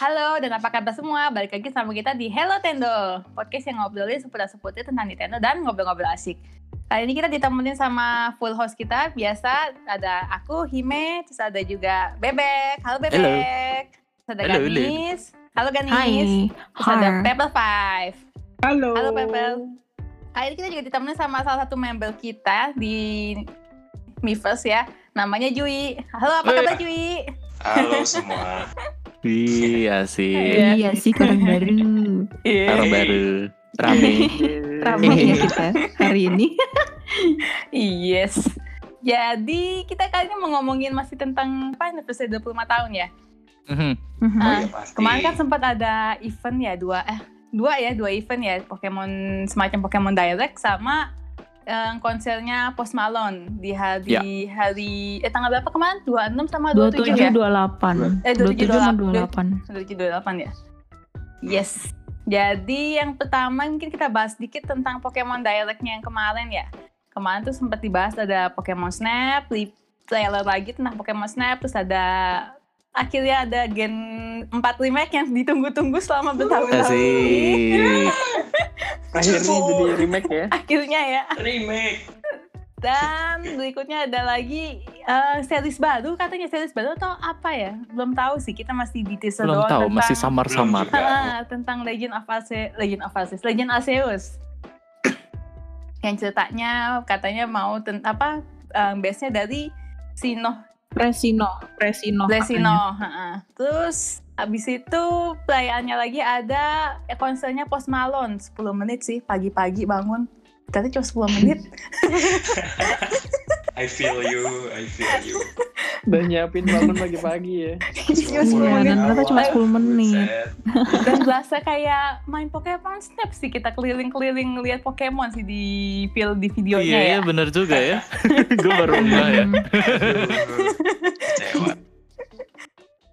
Halo dan apa kabar semua? Balik lagi sama kita di Hello Tendo, podcast yang ngobrolin seputar-seputar tentang Nintendo dan ngobrol-ngobrol asik. Kali ini kita ditemenin sama full host kita, biasa ada aku, Hime, terus ada juga Bebek. Halo Bebek. Terus ada Halo, Ganis. Halo Ganis. Hai, Terus ada Har. Pebble Five. Halo. Halo Pebble. Kali ini kita juga ditemenin sama salah satu member kita di Miiverse ya. Namanya Jui. Halo, apa kabar Jui? Halo semua. Iya sih. Iya. Iya sih orang baru. Orang baru. Rame. Rame. Rame ya kita hari ini. Yes. Jadi kita kali ini mau ngomongin masih tentang apa anniversary 25 tahun ya. Mhm. Oh Ah, iya pasti. Kemarin kan sempat ada event ya dua eh dua ya dua event ya Pokemon semacam Pokemon Direct sama eh, konsernya Post Malone di hari Ya. hari eh tanggal berapa kemarin 26 sama 27 ya 27 28. Eh, 27, 27 sama 28. 27 28 ya. Yes. Jadi yang pertama mungkin kita bahas dikit tentang Pokemon Direct-nya yang kemarin ya. Kemarin tuh sempat dibahas ada Pokemon Snap, trailer lagi tentang Pokemon Snap, terus ada akhirnya ada Gen 4 remake yang ditunggu-tunggu selama bertahun-tahun. Akhirnya jadi remake ya. Akhirnya ya. remake. Dan berikutnya ada lagi eh, series baru, katanya series baru atau apa ya? Belum tahu sih, kita masih di teaser Belum doang tahu, tentang- masih samar-samar. Ah, tentang Legend of Arceus, Legend of Arceus, Legend Arceus. yang ceritanya katanya mau ten, apa um, base-nya dari Sino, Presino, Presino. Ha-ha. Terus habis itu pelayannya lagi ada konsernya Post Malone 10 menit sih pagi-pagi bangun. Tapi cuma 10 menit. I feel you, I feel you. Udah nyiapin bangun pagi-pagi ya. Cuma 10 Iya, menit. dan ternyata cuma 10 menit. Dan berasa kayak main Pokemon Snap sih kita keliling-keliling ngeliat Pokemon sih di feel di videonya Iya, ya. iya bener juga ya. Gue baru enggak ya. Kecewa.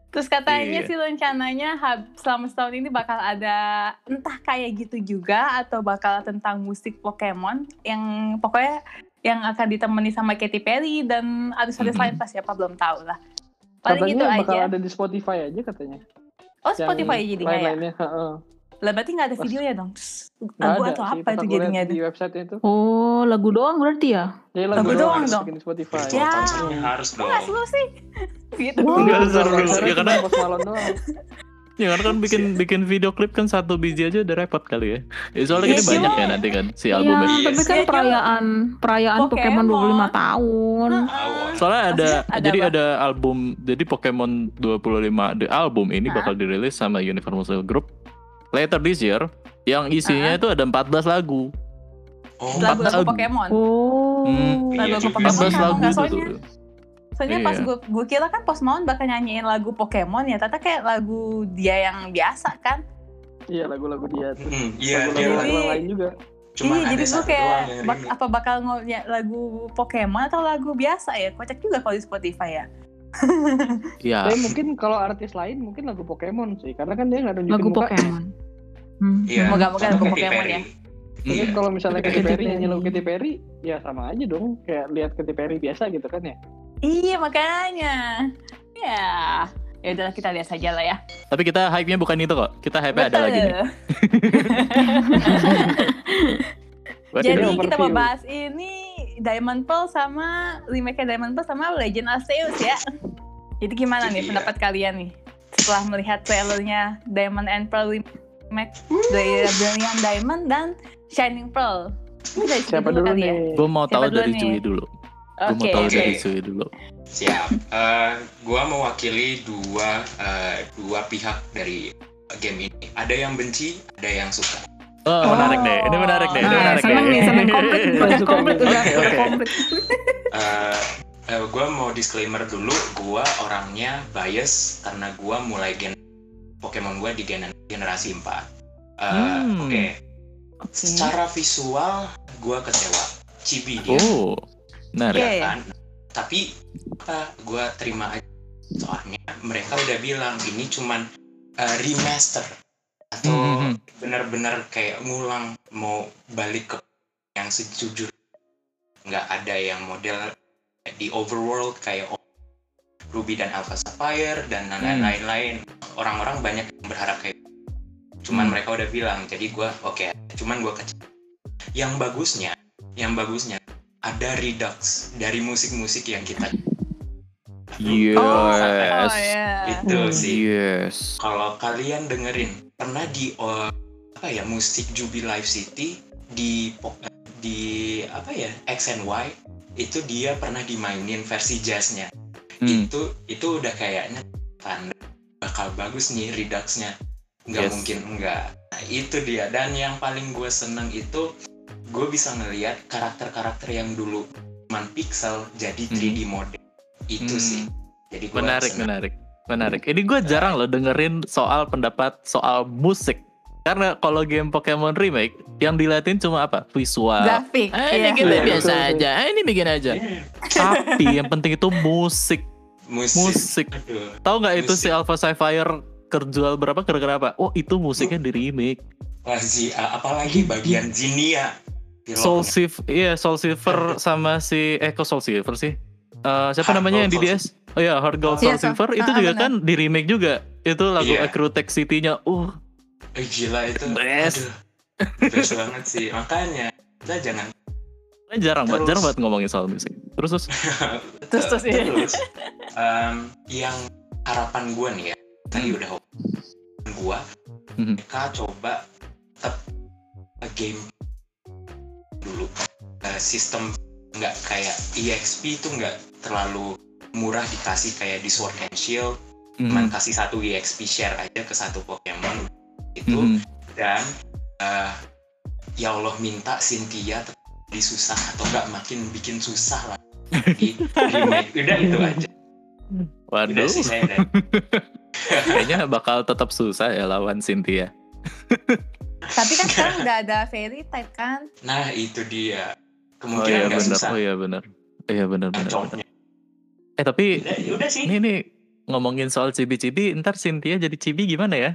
Terus katanya Iya. sih rencananya hab- selama setahun ini bakal ada entah kayak gitu juga atau bakal tentang musik Pokemon yang pokoknya yang akan ditemani sama Katy Perry dan artis-artis lain pas siapa belum tahu lah. Paling gitu Katanya bakal aja. ada di Spotify aja katanya. Oh Spotify Yang jadinya ya? Lain-lainnya, heeh. Lah berarti nggak ada Pas- videonya dong? Lagu atau sih, apa pas itu jadinya? Di website itu. Oh, lagu doang berarti ya? Ya Lagu lagu doang harus dong. di Spotify. Ya. konsernya harus dong. nggak seru sih? gitu. Nggak seru. Ya karena cuma Post Malone doang. ya kan kan bikin bikin video klip kan satu biji aja udah repot kali ya. Ya, soalnya Iya, ini banyak ya nanti kan si Iya, albumnya. Yes. tapi kan Iya, perayaan perayaan Pokemon Pokemon. 25 tahun. Soalnya ada, ada jadi apa? ada album jadi Pokemon 25 the album ini bakal dirilis sama Universal Group later this year yang isinya itu ada 14 lagu. Oh, Lagu-lagu lagu. Pokemon. Oh. Hmm. Lagu Iya Pokemon sih. 14 kalau lagu itu soalnya tuh. Iya. pas gue gue kira kan Post Malone bakal nyanyiin lagu Pokemon ya, ternyata kayak lagu dia yang biasa kan. Iya lagu-lagu dia. Terus Hmm, iya, lagu-lagu dia Jadi- yang lain juga. cuma iya, jadi gue kayak bak- apa bakal ngeliat lagu Pokemon atau lagu biasa ya? Kocak juga kalau di Spotify ya. Iya. Tapi mungkin kalau artis lain mungkin lagu Pokemon sih. Karena kan dia nggak nunjukin Lagu muka. Pokemon. Hmm. Iya. Moga-moga lagu Pokemon ya. Mungkin Iya. kalau misalnya Katy Perry. nyanyi lagu Katy Perry, ya sama aja dong. Kayak lihat Katy Perry biasa gitu kan ya. Iya makanya. Ya. Ya udahlah kita lihat saja lah ya. Tapi kita hype-nya bukan itu kok. Kita hype-nya ada lagi nih. Jadi Ini kita mau bahas ini Diamond Pearl sama remake Diamond Pearl sama Legend Arceus ya. Jadi gimana nih Jadi, pendapat kalian nih setelah melihat trailernya Diamond and Pearl remake dari Brilliant Diamond dan Shining Pearl. Siapa dulu kali ya? nih? Gue mau Siapa tahu dulu dari nih? Cui dulu. Gue Oke. mau tahu oke. dari Cui dulu. Siap. Eh, gua mewakili dua eh, dua pihak dari game ini. Ada yang benci, ada yang suka. Oh, Oh. menarik deh. Ini menarik deh. Ini Nah, menarik seneng deh. nih, seneng komplit, komplit, udah Oke, udah oke. komplit. Eh, eh, gua mau disclaimer dulu, gua orangnya bias karena gua mulai gen Pokemon gua di gen- generasi 4. Eh, Hmm. Oke, Oke. secara visual gua kecewa. Chibi dia, Oh, menarik. Oke. ya kan? Tapi apa gua terima aja. Soalnya mereka udah bilang ini cuman eh, remaster atau Hmm, hmm, benar-benar kayak ngulang mau balik ke yang sejujur nggak ada yang model di overworld kayak Ruby dan Alpha Sapphire dan Hmm. lain-lain orang-orang banyak yang berharap kayak gitu. cuman Hmm. mereka udah bilang jadi gue oke cuman gue kecil yang bagusnya yang bagusnya ada redux dari musik-musik yang kita Yes. Oh ya. itu Hmm. sih Yes. kalau kalian dengerin pernah di uh, apa ya musik Jubi Live City di di apa ya X and Y itu dia pernah dimainin versi jazznya Hmm. itu itu udah kayaknya tanda bakal bagus nih reduxnya nggak Yes. mungkin enggak nah, itu dia dan yang paling gue seneng itu gue bisa ngelihat karakter-karakter yang dulu cuman pixel jadi 3D model itu Hmm. sih jadi gue Menarik, seneng. menarik, menarik. Ini gue jarang loh dengerin soal pendapat soal musik. Karena kalau game Pokemon Remake yang diliatin cuma apa? Visual. Grafik. Ah, ini iya. kita Iya, biasa aja. Ah, ini bikin aja. Iya, Tapi yang penting itu musik, musik, musik. Tahu nggak itu si Alpha Sapphire kerjual berapa gara-gara apa? Oh itu musiknya di remake. Wah, Zi- a- apalagi bagian Zinia. Soul Pilotnya. Silver, iya Soul Silver sama si eh kok Soul Silver sih? Eh, siapa Heart namanya yang di DS? Oh ya Heart Gold Iya, Soul Silver itu ah, juga kan di remake juga. Itu lagu Iya. Acrotech City-nya. Uh, Eh, gila itu. Best. Aduh, best banget sih. Makanya kita jangan Kan jarang banget, jarang banget ngomongin soal musik. Terus terus. Terus, terus, iya. terus, em, yang harapan gue nih ya. Tadi Hmm. udah harapan gue. Mhm. Mereka coba tetap game dulu. Eh, sistem nggak kayak EXP itu nggak terlalu murah dikasih kayak di Sword and Shield cuman Mhm. kasih satu EXP share aja ke satu Pokemon itu Mhm. dan eh, ya Allah minta Cynthia tetap di susah atau enggak makin bikin susah lah di remake udah itu aja udah Waduh, sih saya kayaknya bakal tetap susah ya lawan Cynthia. Tapi kan sekarang udah ada fairy type kan. nah itu dia Oh kemungkinan iya nggak benar, susah oh iya benar. Iya benar benar. benar. Eh tapi udah, udah sih ini nih ngomongin soal cibi-cibi, ntar Cynthia jadi cibi gimana ya?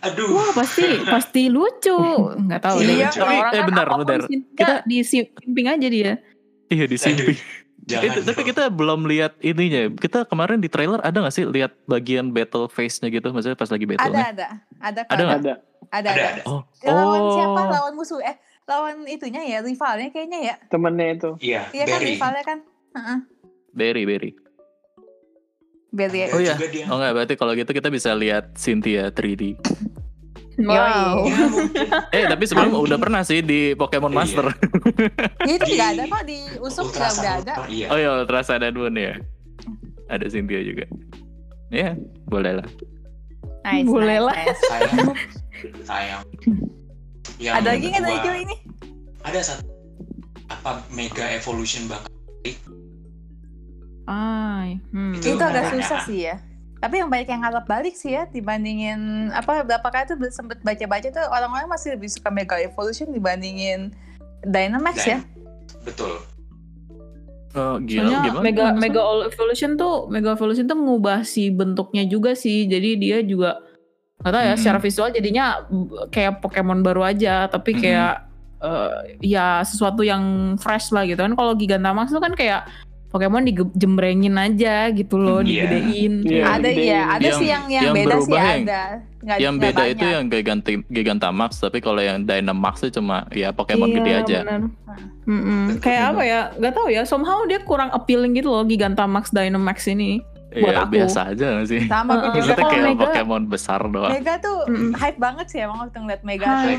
aduh Wah pasti pasti lucu. Nggak tahu Iya, deh. lucu. Orang-orang Eh, kan bentar, apa pun bentar. Cynthia Kita- di simping aja dia. Iya di simping. jangan Itu, tapi kita belum lihat ininya. Kita kemarin di trailer ada gak sih lihat bagian battle face-nya gitu? Maksudnya pas lagi Ada battle-nya? ada. Ada Ada kan? nggak? Ada. Ada ada ada. ada Oh, Lawan oh. siapa? Lawan musuh eh lawan itunya ya rivalnya kayaknya ya. Temennya itu. iya Iya kan rivalnya kan. Heeh. Berry, Berry. Berry. Ada Oh iya. Oh enggak, berarti kalau gitu kita bisa lihat Cynthia 3D. Wow. Ya, mungkin. Eh, tapi sebelum udah pernah sih di Pokemon Iya. Master. Ya, itu juga ada kok di Usum juga udah ada. Iya Oh iya, Ultra Sun and Moon ya. Ada Cynthia juga. Ya, boleh lah. Nice. Boleh nice, lah. nice. sayang sayang Yang Ada lagi nggak dari ini? ada satu apa Mega Evolution bakal Ay, hmm. Itu- Itu agak susah sih ya. Tapi yang banyak yang ngarep balik sih ya dibandingin apa berapa kali tuh sempet baca-baca tuh orang-orang masih lebih suka Mega Evolution dibandingin Dynamax ya. betul Oh, gila, Soalnya gimana? Mega Maksudnya? Mega All Evolution tuh Mega Evolution tuh mengubah si bentuknya juga sih. Jadi dia juga nggak tahu ya Hmm. secara visual jadinya kayak Pokemon baru aja, tapi Hmm. kayak eh, ya sesuatu yang fresh lah gitu kan. Kalau Gigantamax tuh kan kayak Pokemon dijembrengin aja gitu loh, Iya. digedein. Iya. ada iya, ada Yang- sih yang yang, yang beda sih yang- ada. Nggak, yang nggak beda itu banyak. yang Giganti, Gigantamax, tapi kalau yang Dynamax itu cuma ya Pokemon Iya, gede aja. Mm-mm. Betul, Kayak apa ya? Gak tau ya. Somehow dia kurang appealing gitu loh Gigantamax Dynamax ini. buat Iya, aku. biasa aja gak sih? sama Heeh. juga. Maksudnya kayak Mega- Pokemon besar doang. Mega tuh Mm-mm. hype banget sih emang waktu ngeliat Mega tuh.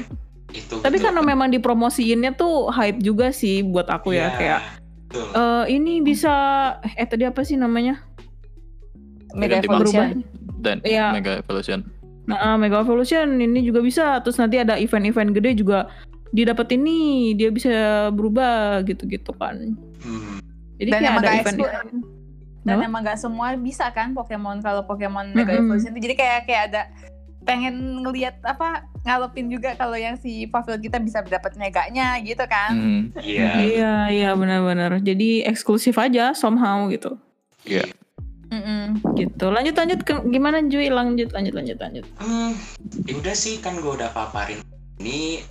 itu Tapi betul. karena memang dipromosiinnya tuh hype juga sih buat aku ya Iya, kayak betul. eh ini bisa eh tadi apa sih namanya? Mega Evolution. Dan Iya. Mega Evolution. Nah, ah, Mega Evolution ini juga bisa. Terus nanti ada event-event gede juga didapat ini dia bisa berubah gitu-gitu kan. Hmm, Jadi Dan kayak emang ada gak event. Dan Kenapa? emang gak semua bisa kan Pokemon kalau Pokemon Mega Mm-mm. Evolution itu jadi kayak kayak ada pengen ngelihat apa ngalopin juga kalau yang si Pavel kita bisa dapat meganya gitu kan. Mhm. iya Iya, iya benar-benar. Jadi eksklusif aja somehow gitu. Iya. -mm. gitu. Lanjut lanjut. Ke, gimana Jui? Lanjut lanjut lanjut lanjut. Mm, ya udah sih kan gue udah paparin ini.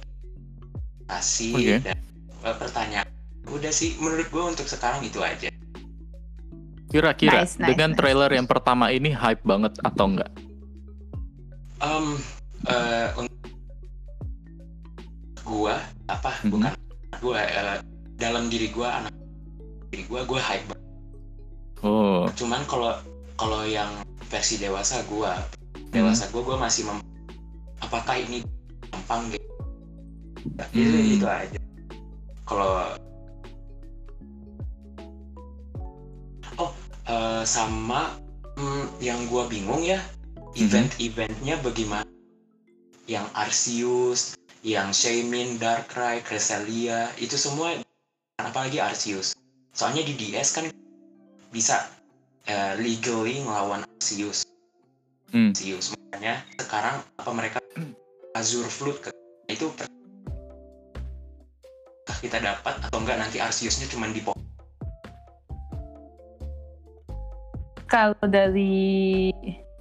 Kasih okay. dan e, pertanyaan. Udah sih menurut gue untuk sekarang itu aja. Kira-kira nice, nice, dengan nice. trailer yang pertama ini hype banget atau enggak? Um uh, gua apa? Mm-hmm. bukan gua uh, dalam diri gue anak diri gue gue hype cuman kalau kalau yang versi dewasa gua dewasa gua gua masih mem apakah ini gampang gitu itu Hmm. itu aja. Kalau oh eh, sama hmm, yang gua bingung ya event-eventnya bagaimana? Yang Arceus yang Shaymin, Darkrai, Cresselia itu semua apalagi Arceus. Soalnya di DS kan bisa eh, legally ngelawan Arceus Hmm. Arceus makanya sekarang apa mereka Azure Flute ke itu kita dapat atau enggak nanti Arceusnya cuma di Kalau dari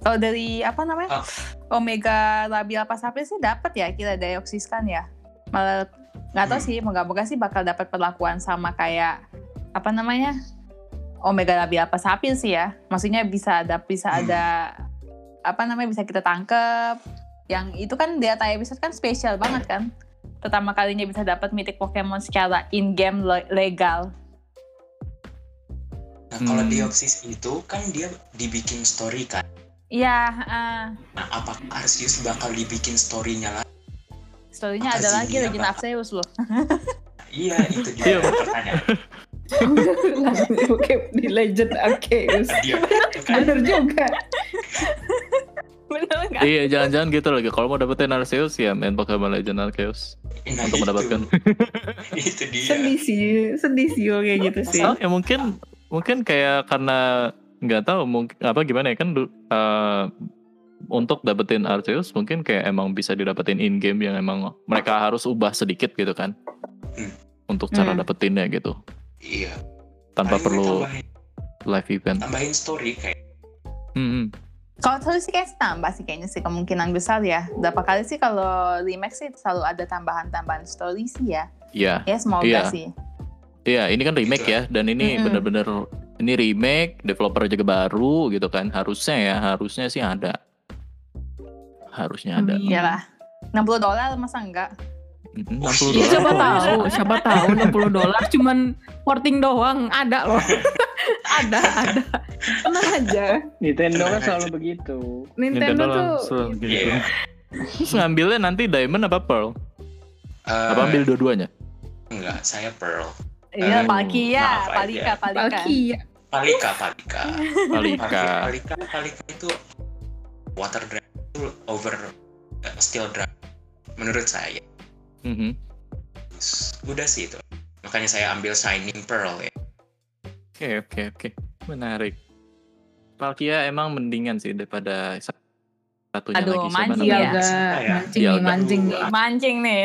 kalau dari apa namanya? Ah. Omega labial pasapil sih dapat ya kita Deoxys kan ya. Malah nggak tahu Hmm. sih, moga-moga sih bakal dapat perlakuan sama kayak apa namanya? Omega labial pasapil sih ya. Maksudnya bisa ada bisa Hmm. ada apa namanya bisa kita tangkep. Yang itu kan data episode kan spesial banget kan. Pertama kalinya bisa dapat mythic Pokemon secara in-game le- legal. nah kalau Hmm. Deoxys itu kan dia dibikin story kan Iya, ah. nah apakah Arceus bakal dibikin storynya lagi story-nya ada lagi Legend apa? Arceus loh. iya itu dia Iya. Oke, di Legend Arceus. dia kan Bener juga. Bener iya jangan-jangan gitu lagi. Kalau mau dapetin Arceus ya main Pokemon Legend Arceus nah, untuk itu. mendapatkan. itu dia Sedih sih, sedih sih kayak gitu sih. Oh, ya mungkin mungkin kayak karena nggak tahu mungkin apa gimana ya kan eh, untuk dapetin Arceus mungkin kayak emang bisa didapetin in game yang emang mereka harus ubah sedikit gitu kan Hmm. untuk cara Hmm. dapetinnya gitu iya tanpa Paling perlu tambahin, live event. tambahin story kayak Hmm, hmm. Kalau terus sih kayak tambah sih kayaknya sih kemungkinan besar ya. Berapa kali sih kalau remake sih selalu ada tambahan-tambahan story sih ya. Iya, Ya semoga Iya. sih. iya ini kan remake Gitu. ya dan ini Mm-mm. bener-bener ini remake, developer juga baru gitu kan. Harusnya ya, harusnya sih ada. Harusnya ada. Iyalah. 60 dolar masa enggak? Mhm, Oh, 60 Ya, iya. dolar. siapa tahu, siapa tahu 60 dolar cuman porting doang, ada loh. ada, ada. Tenang aja. Nintendo kan selalu begitu. Nintendo, tuh langsung gitu. Iya. Terus ngambilnya nanti Diamond apa Pearl? eh, Apa ambil dua-duanya? enggak saya Pearl Iya, Oh, Palkia. Palika, Palika. Palkia. Palika Palika Palika. Palika Palika itu water dragon itu over eh, steel dragon menurut saya Mhm. udah sih itu makanya saya ambil shining pearl ya Oke oke oke menarik. Palkia emang mendingan sih daripada sa- satunya Aduh, lagi siapa mancing namanya? ya. Dialga, Ya. mancing nih, Dialga. mancing nih. Mancing nih.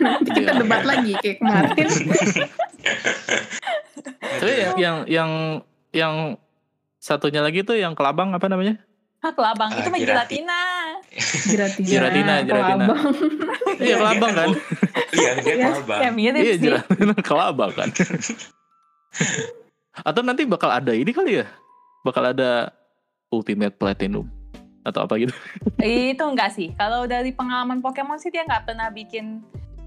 Nanti kita Dialga. debat lagi kayak kemarin. Tapi yang yang yang yang satunya lagi tuh yang kelabang apa namanya? Kelabang. Ah, itu mah Giratina. gelatina. Giratina, Giratina, Giratina. Kelabang. Iya kelabang kan? iya dia kelabang ya mirip Iya sih. Giratina kelabang kan. Atau nanti bakal ada ini kali ya? Bakal ada Ultimate Platinum atau apa gitu? Itu enggak sih. Kalau dari pengalaman Pokemon sih dia nggak pernah bikin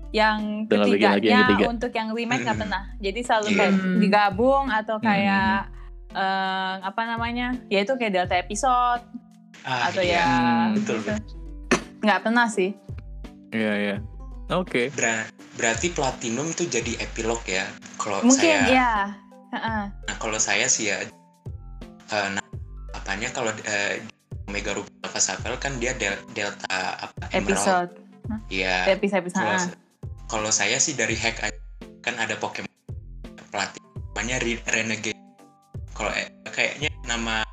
yang lagi ketiganya ketiga. untuk yang remake nggak Hmm. pernah. Jadi selalu Iya. kayak Hmm. digabung atau Hmm. kayak eh, apa namanya? Ya itu kayak delta episode ah, atau iya. ya Hmm. Betul, gitu. nggak pernah sih. Iya iya. Oke. Ber- berarti platinum itu jadi epilog ya kalau Mungkin saya ya. Heeh. nah kalau saya sih ya eh, nah, apanya kalau eh, Omega Ruby Alpha Sapphire kan dia del- delta apa emerald episode Iya. episode episode. Kalau saya sih dari hack aja. kan ada Pokemon pelatih namanya Re- Renegade. Kalau eh, kayaknya nama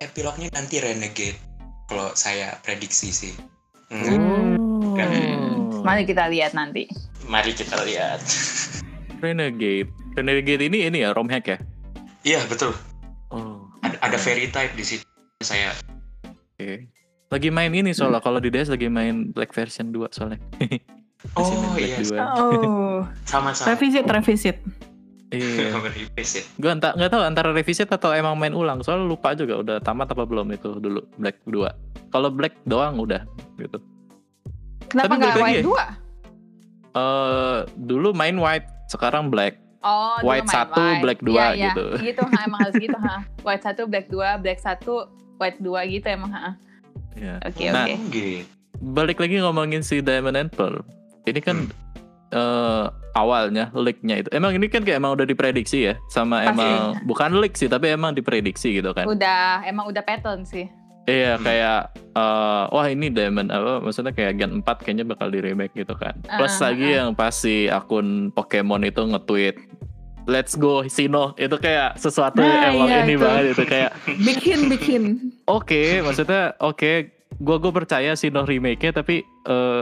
epilognya nanti Renegade. Kalau saya prediksi sih. Hmm, Oh. Mari kita lihat nanti. Mari kita lihat. Renegade. Renegade ini ini ya ROM hack ya? Iya betul. Oh. Ada, ada fairy type di situ. Saya Oke. Lagi main ini soalnya kalau di DS lagi main Black version 2 soalnya. Oh iya, 2. Oh. sama-sama. Revisit, revisit. Iya. Revisit. Gue entah nggak tahu antara revisit atau emang main ulang. Soalnya lupa juga udah tamat apa belum itu dulu Black 2. Kalau Black doang udah gitu. Kenapa nggak White ya? dua? eh dulu main white, sekarang black. Oh, White satu, white. black dua, Iya, iya. gitu. Gitu, ha, emang harus gitu, ha. White satu, black dua, black satu, white dua gitu emang, ha. Ya. Oke, Nah, oke. Gitu. Balik lagi ngomongin si Diamond and Pearl. Ini kan eh, awalnya leak-nya itu. Emang ini kan kayak emang udah diprediksi ya sama Pasti. emang bukan leak sih tapi emang diprediksi gitu kan. Udah, emang udah pattern sih. Iya Hmm. kayak eh, wah ini Diamond apa maksudnya kayak Gen 4 kayaknya bakal di remake gitu kan. Plus Ah, lagi yang pasti akun Pokemon itu nge-tweet Let's go Sino itu kayak sesuatu Nah, yang emang iya, ini itu. banget itu kayak bikin bikin oke maksudnya oke gua gua percaya Sino remake-nya tapi eh,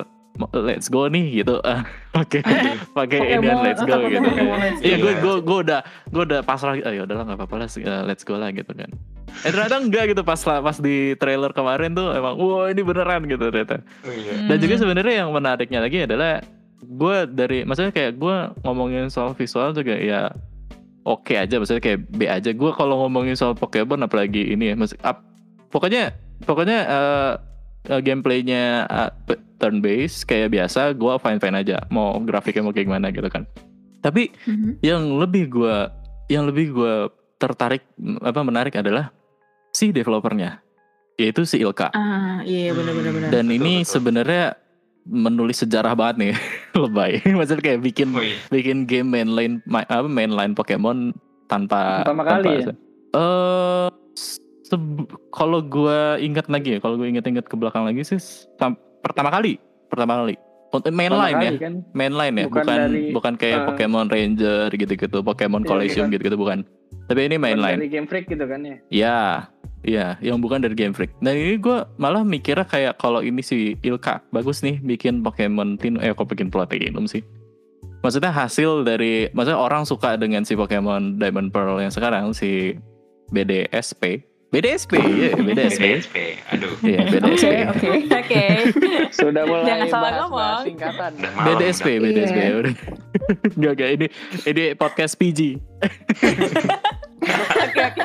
let's go nih gitu Ah, oke pakai ini Pokemon, let's go gitu Pokemon Let's Go. iya gue gue gue udah gue udah pasrah oh ya udahlah nggak apa-apa lah eh, let's go lah gitu kan eh ternyata enggak gitu pas pas di trailer kemarin tuh emang wah ini beneran gitu ternyata Oh, iya. dan juga Hmm. sebenarnya yang menariknya lagi adalah gue dari maksudnya kayak gue ngomongin soal visual juga ya oke aja maksudnya kayak B aja gue kalau ngomongin soal Pokemon apalagi ini ya maksud ap- pokoknya pokoknya eh, eh, gameplaynya eh, pe- turn based kayak biasa gue fine fine aja mau grafiknya mau kayak gimana gitu kan tapi Mhm. yang lebih gue yang lebih gue tertarik apa menarik adalah si developernya yaitu si Ilka ah iya benar benar benar dan Betul, ini sebenarnya menulis sejarah banget nih lebay maksudnya kayak bikin Oh, iya. bikin game mainline ma- apa mainline Pokemon tanpa Pertama kali ya? eh se- kalau gue ingat lagi ya kalau gue ingat-ingat ke belakang lagi sih pertama kali pertama kali. Untuk mainline Pertama ya. kan? Mainline ya Bukan bukan bukan, dari, kayak eh, Pokemon Ranger gitu-gitu Pokemon Iya, Collection bukan. gitu-gitu bukan. Tapi ini Bukan mainline. dari Game Freak gitu kan ya? Ya, iya, yang bukan dari Game Freak. Dan ini gue malah mikirnya kayak kalau ini si Ilka bagus nih bikin Pokemon Tin, eh kok bikin Platinum sih? Maksudnya hasil dari, maksudnya orang suka dengan si Pokemon Diamond Pearl yang sekarang si BDSP, BDSP, iya BDSP, BDSP. Aduh. iya oke BDSP, oke Oke. Sudah mulai Jangan salah bahas, ngomong. bahas singkatan malam. BDSP, udah. BDSP. Iya. udah. Gak, gak, ini ini podcast PG. Oke, oke.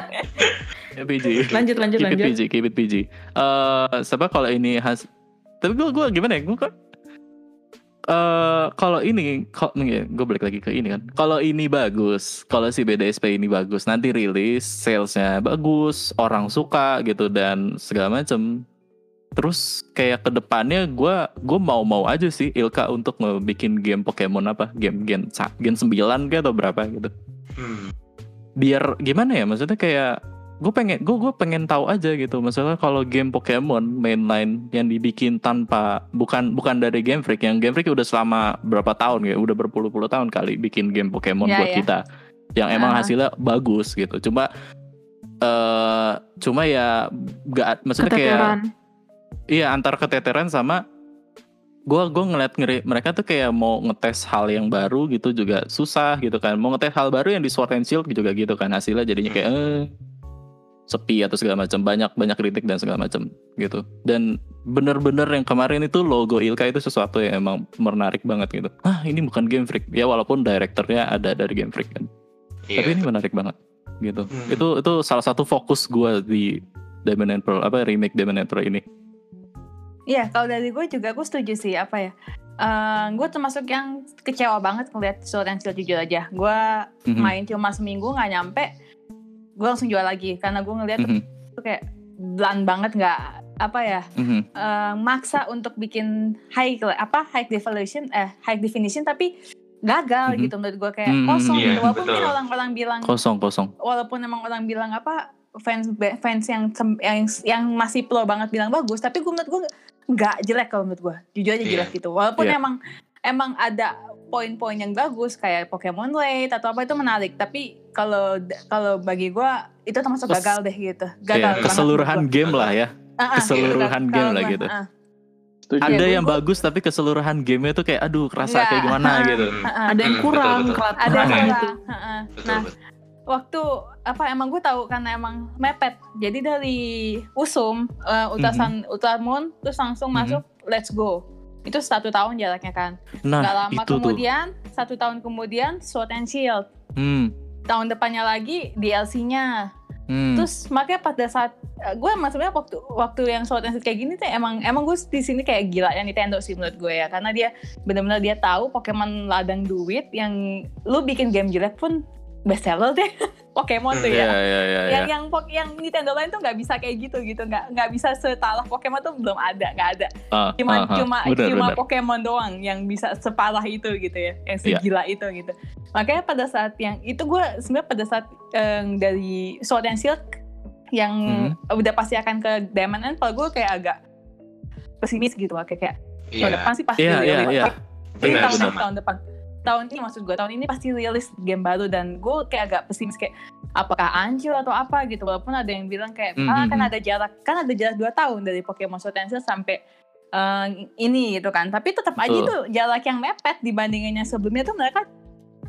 Ya, PG. lanjut lanjut keep it lanjut PG, keep it PG. Eh, sebab kalau ini has, tapi gue gue gimana ya? Gue kan eh kalau ini, kok gue balik lagi ke ini kan. Kalau ini bagus, kalau si BDSP ini bagus, nanti rilis, salesnya bagus, orang suka gitu dan segala macem. Terus kayak ke depannya gue gue mau mau aja sih Ilka untuk ngebikin game Pokemon apa game gen gen 9 kayak atau berapa gitu Hmm. biar gimana ya maksudnya kayak gue pengen gue gue pengen tahu aja gitu. Maksudnya kalau game Pokemon mainline yang dibikin tanpa bukan bukan dari Game Freak. Yang Game Freak udah selama berapa tahun ya? Udah berpuluh-puluh tahun kali bikin game Pokemon Ya, buat ya. kita. Yang emang Aha. hasilnya bagus gitu. Cuma eh cuma ya gak maksudnya kayak keteteran. Iya antar keteteran sama gua gua ngeliat ngeri mereka tuh kayak mau ngetes hal yang baru gitu juga susah gitu kan. Mau ngetes hal baru yang di Sword and Shield juga gitu kan hasilnya jadinya kayak eh, sepi atau segala macam banyak banyak kritik dan segala macam gitu dan bener-bener yang kemarin itu logo Ilka itu sesuatu yang emang menarik banget gitu ah ini bukan Game Freak ya walaupun direkturnya ada dari Game Freak kan Iya. tapi ini menarik banget gitu Hmm. itu itu salah satu fokus gua di Diamond and Pearl apa remake Diamond and Pearl ini Iya, kalau dari gue juga gue setuju sih apa ya. Eh gue termasuk yang kecewa banget ngeliat Sword and Shield jujur aja. Gue Mhm. main cuma seminggu nggak nyampe, gue langsung jual lagi karena gue ngeliat Mhm. itu kayak bland banget nggak apa ya Mhm. eh, maksa untuk bikin high apa high definition eh high definition tapi gagal Mhm. gitu menurut gue kayak Mhm, kosong iya, gitu walaupun betul. orang-orang bilang kosong kosong walaupun emang orang bilang apa fans fans yang yang yang masih pro banget bilang bagus tapi gue menurut gue nggak jelek kalau menurut gue jujur aja Iya. jelek gitu walaupun Iya. emang emang ada poin-poin yang bagus kayak Pokemon Late atau apa itu menarik tapi kalau kalau bagi gue itu termasuk Kes- gagal deh gitu Kayak gagal banget keseluruhan menurut game lah ya gua. Ah, keseluruhan gitu. game lah gua, gitu. Setuju. ada Iya, yang gua- bagus tapi keseluruhan gamenya tuh kayak aduh kerasa Nggak. kayak gimana Ah. gitu Hmm. ah. ada yang Hmm, kurang betul, betul. kelat- ada yang kurang. Betul, nah betul. waktu apa emang gue tahu karena emang mepet jadi dari usum eh, utasan Ultramoon terus langsung Mhm. masuk Let's Go itu satu tahun jaraknya kan. Nah Gak lama itu tuh. kemudian satu tahun kemudian Sword and Shield. Hmm. tahun depannya lagi DLC-nya Hmm. Terus makanya pada saat gue emang sebenarnya waktu waktu yang Sword and Shield kayak gini tuh emang emang gue di sini kayak gila yang Nintendo sih menurut gue ya. Karena dia benar-benar dia tahu Pokemon ladang duit yang lu bikin game jelek pun best seller deh Pokemon tuh ya. iya, iya, yang iya. yang pok- yang Nintendo lain tuh nggak bisa kayak gitu gitu nggak nggak bisa separah Pokemon tuh belum ada nggak ada Ah, cuma ah, ah. cuma Benar, cuma benar. Pokemon doang yang bisa separah itu gitu ya yang Iya. segila itu gitu makanya pada saat yang itu gue sebenarnya pada saat eh, dari Sword and Shield yang Hmm. udah pasti akan ke Diamond and Pearl gue kayak agak pesimis gitu lah kayak, kayak tahun Iya. depan sih pasti Iya, iya, rilis. iya. Ini Benar, tahun, benar. tahun depan tahun ini maksud gue tahun ini pasti rilis game baru dan gue kayak agak pesimis kayak apakah anjir atau apa gitu. Walaupun ada yang bilang kayak Hmm, ah hmm, kan hmm. ada jarak kan ada jarak 2 tahun dari Pokemon Sword and Shield sampai eh, ini gitu kan. Tapi tetap aja itu jarak yang mepet dibandingannya sebelumnya tuh mereka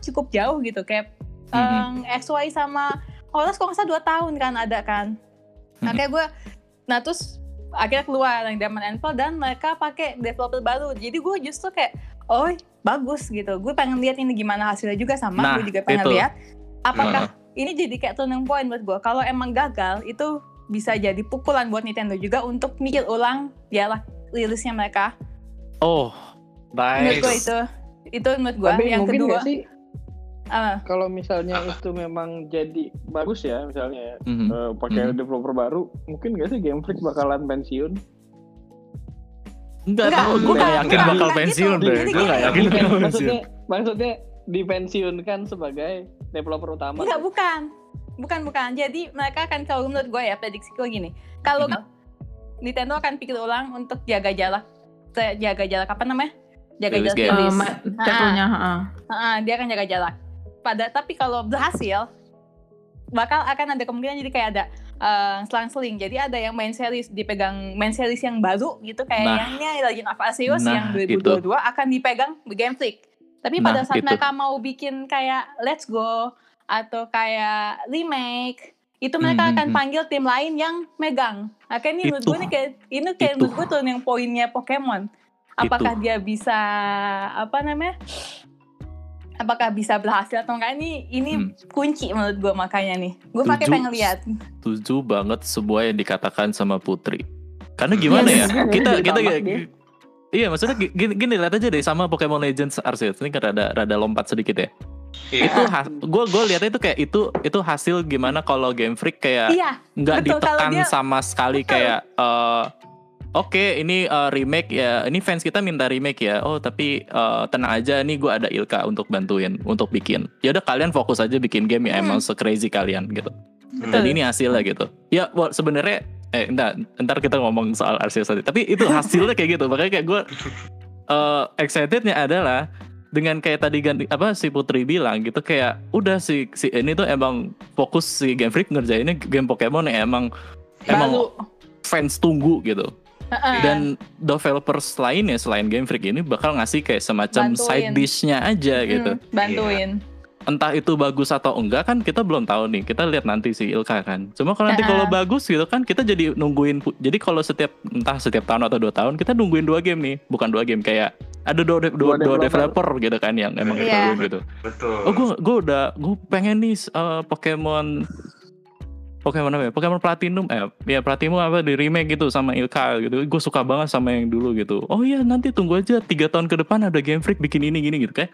cukup jauh gitu. Kayak Hmm, eh, XY sama Horus kok nggak salah 2 tahun kan ada kan. Nah Hmm. kayak gue nah terus akhirnya keluar yang Diamond and Pearl dan mereka pakai developer baru. Jadi gue justru kayak oh bagus gitu gue pengen lihat ini gimana hasilnya juga sama Nah, gue juga pengen itu. lihat apakah ini jadi kayak turning point buat gue kalau emang gagal itu bisa jadi pukulan buat Nintendo juga untuk mikir ulang jarak rilisnya mereka Oh, menurut nice. gue itu itu menurut gue Tapi yang mungkin kedua nggak sih ah, kalau misalnya itu memang jadi bagus ya misalnya Mhm. eh, pakai Mhm. developer baru, mungkin nggak sih Game Freak bakalan pensiun? Enggak Enggak, tahu, gue gak yakin bakal bukan pensiun gitu. deh. Gue gak yakin bakal pensiun. maksudnya maksudnya dipensiunkan sebagai developer utama. Enggak, bukan. Bukan, bukan. Jadi mereka akan kalau menurut gue ya prediksi gue gini. Kalau Mhm. Nintendo akan pikir ulang untuk jaga jarak jaga jarak apa namanya? Jaga Rilis jarak game. Eh, rilis. ma- titelnya, ha-ha. Heeh, dia akan jaga jarak. Pada tapi kalau berhasil bakal akan ada kemungkinan jadi kayak ada eh, selang-seling. Jadi ada yang main series dipegang main series yang baru gitu kayak Nah. yang ini Legend of Arceus Nah, yang 2022 akan dipegang Game Freak. Tapi pada Nah, saat itu. mereka mau bikin kayak Let's Go atau kayak remake itu mereka Hmm, akan hmm, hmm. panggil tim lain yang megang. Akhirnya ini menurut Itu. gue nih kayak ini kayak Itu. menurut gue tuh yang poinnya Pokemon. Apakah dia bisa apa namanya? Apakah bisa berhasil atau enggak ini ini Hmm. kunci menurut gue makanya nih. Gue pakai pengen lihat. Setuju banget sebuah yang dikatakan sama Putri. Karena gimana Yes. ya? Kita kita dia. Iya maksudnya gini, gini lihat aja deh sama Pokemon Legends Arceus ini kan rada rada lompat sedikit ya. Iya. Itu gue gue lihatnya itu kayak itu itu hasil gimana kalau Game Freak kayak Iya, nggak kalau ditekan dia- sama sekali Betul. kayak eh, oke ini eh, remake ya. Ini fans kita minta remake ya. Oh tapi eh, tenang aja nih gue ada Ilka untuk bantuin untuk bikin. Ya udah kalian fokus aja bikin game ya. Hmm. emang se crazy kalian gitu. Betul. dan ini hasilnya gitu. Ya wah, sebenarnya eh entar, ntar kita ngomong soal Arceus tadi. Tapi itu hasilnya kayak gitu. Makanya kayak gue eh, excitednya adalah dengan kayak tadi ganti apa si Putri bilang gitu kayak udah si si ini tuh emang fokus si Game Freak ngerjainnya game Pokemon yang emang emang Baru. fans tunggu gitu Dan developers lainnya selain Game Freak ini bakal ngasih kayak semacam Bantuin. side dish-nya aja gitu Hmm, bantuin. entah itu bagus atau enggak kan kita belum tahu nih kita lihat nanti si Ilka kan cuma kalau nanti Ah. kalau bagus gitu kan kita jadi nungguin jadi kalau setiap entah setiap tahun atau dua tahun kita nungguin dua game nih bukan dua game kayak ada dua dua, Dua dua developer. gitu kan yang emang kita Iya. nungguin gitu Betul. oh gue gue udah gue pengen nih uh, Pokemon Pokemon apa ya? Pokemon Platinum eh ya Platinum apa di remake gitu sama Ilka gitu. Gue suka banget sama yang dulu gitu. Oh iya nanti tunggu aja tiga tahun ke depan ada Game Freak bikin ini gini gitu kan.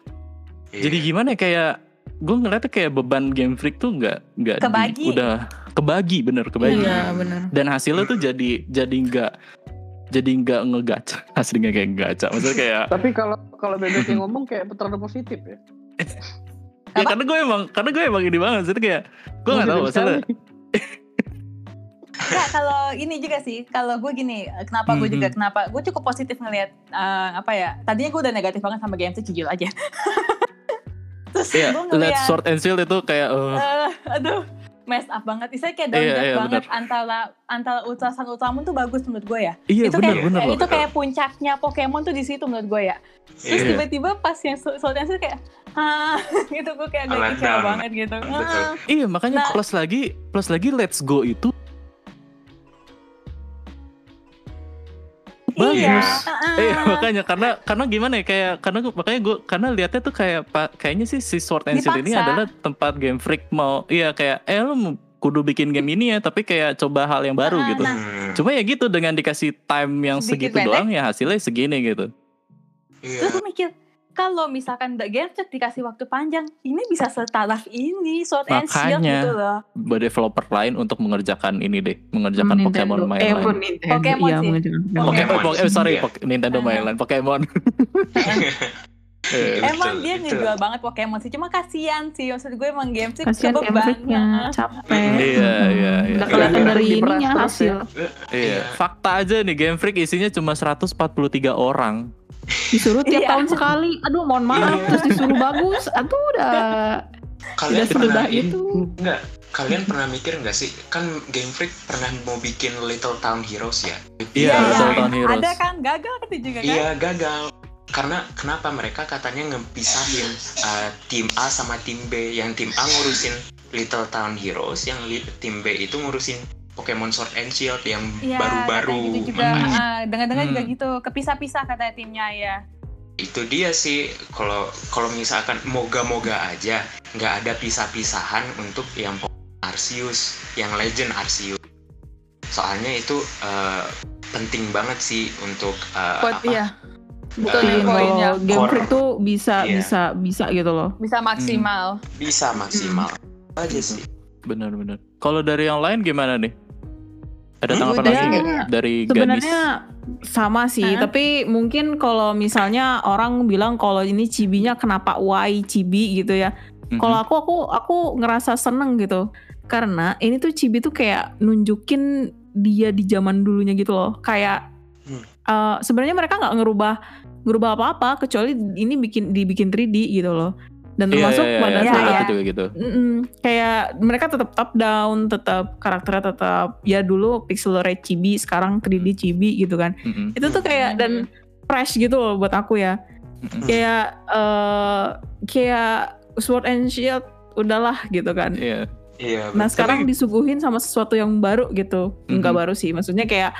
Iya. Jadi gimana ya, kayak gue ngeliatnya kayak beban Game Freak tuh nggak nggak di- udah kebagi bener kebagi. Iya benar. Dan hasilnya tuh jadi jadi nggak jadi nggak ngegaca hasilnya kayak gacha maksudnya kayak Tapi kalau kalau bebek yang ngomong kayak terlalu positif ya. ya Apa? karena gue emang karena gue emang ini banget jadi kayak gue nggak tahu maksudnya sekali. Enggak, kalau ini juga sih, kalau gue gini, kenapa gue Mhm. juga kenapa gue cukup positif ngelihat eh, apa ya? Tadinya gue udah negatif banget sama game itu jujur aja. Terus Iya, gue ngeliat, Sword and Shield itu kayak eh, eh, aduh, mess up banget. Istilahnya kayak Iya, downgrade iya, banget antara antara Ultra Sun Ultra Moon tuh bagus menurut gue ya. iya itu bener kayak bener itu kayak puncaknya Pokemon tuh di situ menurut gue ya. Terus Iya. tiba-tiba pas yang and Shield kayak ah gitu gue kayak agak Let kecewa banget gitu. Ah. Iya makanya Nah. plus lagi plus lagi Let's Go itu bagus. ah, Eh makanya karena karena gimana ya kayak karena makanya gue karena lihatnya tuh kayak pak kayaknya sih si Sword and Shield ini adalah tempat Game Freak mau iya kayak eh lu kudu bikin game ini ya, tapi kayak coba hal yang baru Ah, gitu. nah. Cuma ya gitu dengan dikasih time yang Sedikit segitu pendek. doang ya hasilnya segini gitu. iya. Terus gue mikir, kalau misalkan The Freak dikasih waktu panjang, ini bisa setaraf ini, Sword and Shield Makanya. gitu loh. Buat developer lain untuk mengerjakan ini deh, mengerjakan Pokemon Nintendo. main eh, lain. Nintendo. Pokemon Iya, sih. mengerjakan Pokemon. Pokemon, Pokemon Pokemon- eh, sorry, sih, ya. Pok- Nintendo main lain, Pokemon. Eh, Emang Betul, dia betul. ngejual banget Pokemon sih, cuma kasihan sih. Maksud gue emang Game Freak Kasihan. Game Nah, capek. Iya, iya, iya. Udah kelihatan Iya, dari ininya hasil. ya. Iya, fakta aja nih Game Freak isinya cuma 143 orang. Disuruh tiap Iya. tahun sekali. Aduh, mohon maaf. Terus disuruh bagus. Aduh, udah Kalian tidak pernah itu. Enggak, kalian pernah mikir nggak sih? Kan Game Freak pernah mau bikin Little Town Heroes ya? Iya, Iya, Little iya. Town Heroes. Ada kan gagal kan juga kan? Iya, gagal. Karena kenapa mereka katanya ngepisahin uh, tim A sama tim B. Yang tim A ngurusin Little Town Heroes, yang li- tim B itu ngurusin Pokemon Sword and Shield yang Iya, baru-baru. katanya gitu juga. Dengar-dengar juga Hmm. gitu. Kepisah-pisah katanya timnya ya. itu dia sih kalau kalau misalkan moga-moga aja nggak ada pisah-pisahan untuk yang Arceus, yang Legend Arceus. Soalnya itu uh, penting banget sih untuk uh, Buat apa, iya, Eh, poinnya. kalau Game. Freak tuh bisa, Iya. bisa, bisa gitu loh. bisa maksimal. bisa maksimal aja sih. Benar-benar. Kalau dari yang lain gimana nih? Ada Hmm, tanggapan dari- lagi nggak dari Ganis? Sebenarnya sama sih, Hah? tapi mungkin kalau misalnya orang bilang kalau ini cibinya kenapa why cibi gitu ya. Mhm. Kalau aku aku aku ngerasa seneng gitu. Karena ini tuh cibi tuh kayak nunjukin dia di zaman dulunya gitu loh. Kayak Hmm. eh, sebenarnya mereka nggak ngerubah ngerubah apa-apa kecuali ini bikin dibikin 3D gitu loh. Dan Iya, termasuk iya, iya, pada iya, saat juga gitu. Mm-mm. kayak mereka tetap top down, tetap karakternya tetap ya dulu pixel art chibi, sekarang 3D chibi gitu kan. Mhm. Itu tuh kayak dan fresh gitu loh buat aku ya. Kayak eh kayak Sword and Shield udahlah gitu kan. Iya. Iya. Nah sekarang disuguhin sama sesuatu yang baru gitu. Enggak Mhm. baru sih, maksudnya kayak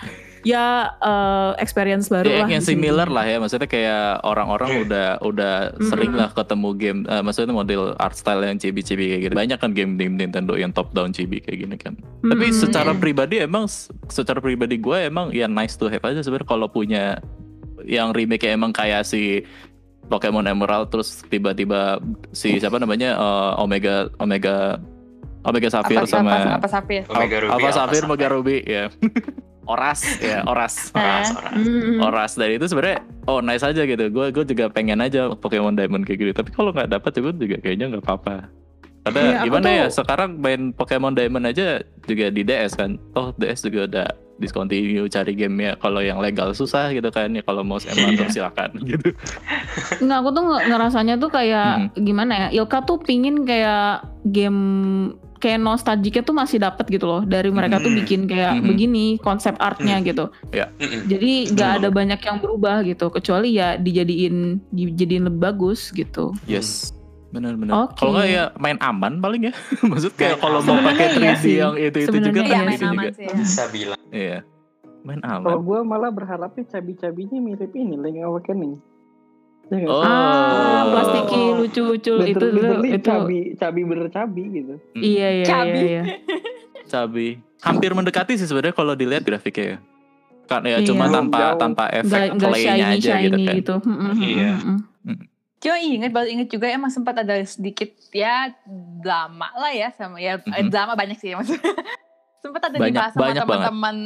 ya eh, experience baru Ya, lah. yang similar lah ya, maksudnya kayak orang-orang Iya. udah udah Mhm. sering lah ketemu game, eh, maksudnya model art style yang cibi-cibi kayak gitu. Banyak kan game di Nintendo yang top down cibi kayak gini kan. Tapi Mm-mm. secara Mm. pribadi emang, secara pribadi gue emang ya nice to have aja sebenarnya kalau punya yang remake ya emang kayak si Pokemon Emerald terus tiba-tiba si siapa namanya eh, Omega Omega Omega Sapphire apa, sama apa, apa Sapphire? Omega Ruby, apa Alpha Sapphire Sapphire. Omega Ruby ya. Oras ya, Oras. Oras, oras. Oras dari itu sebenarnya oh nice aja gitu. Gue gue juga pengen aja Pokemon Diamond kayak gitu. Tapi kalau nggak dapat juga juga kayaknya nggak apa-apa. Karena Iya, aku gimana tuh- ya sekarang main Pokemon Diamond aja juga di DS kan. Oh DS juga udah discontinue cari gamenya. Kalau yang legal susah gitu kan ya. Kalau mau emulator silakan gitu. Nggak, aku tuh nge- ngerasanya tuh kayak gimana ya? Ilka tuh pingin kayak game kayak nostalgiknya tuh masih dapat gitu loh dari mereka tuh Mhm. bikin kayak Mhm. begini konsep artnya gitu. Mm-mm. Jadi nggak ada banyak yang berubah gitu kecuali ya dijadiin dijadiin lebih bagus gitu. Yes. Benar-benar. Oke. Kalau nggak ya main aman paling ya. Maksud kayak kalau mau pakai Sebenarnya 3D iya sih. yang itu itu juga Iya iya kan main aman juga. sih. ya. Bisa bilang. Iya. Main Kalau aman. gue malah berharapnya cabi-cabinya mirip ini Link Awakening. Ya nggak Oh. Ah, plastiki lucu-lucu itu Liter- itu literally itu. cabi, cabi bener cabi gitu. Iya iya Cabi. iya. iya. Cabi. Hampir mendekati sih sebenarnya kalau dilihat grafiknya ya. Kan ya Iya. cuma tanpa jauh. tanpa efek playnya aja shiny gitu gitu. kan. Mm, mm, mm, Iya. mm, mm. Cuma inget baru inget juga emang sempat ada sedikit ya drama lah ya sama ya eh, Mhm. drama banyak sih maksudnya. Sempat ada Banyak, dibahas sama teman-teman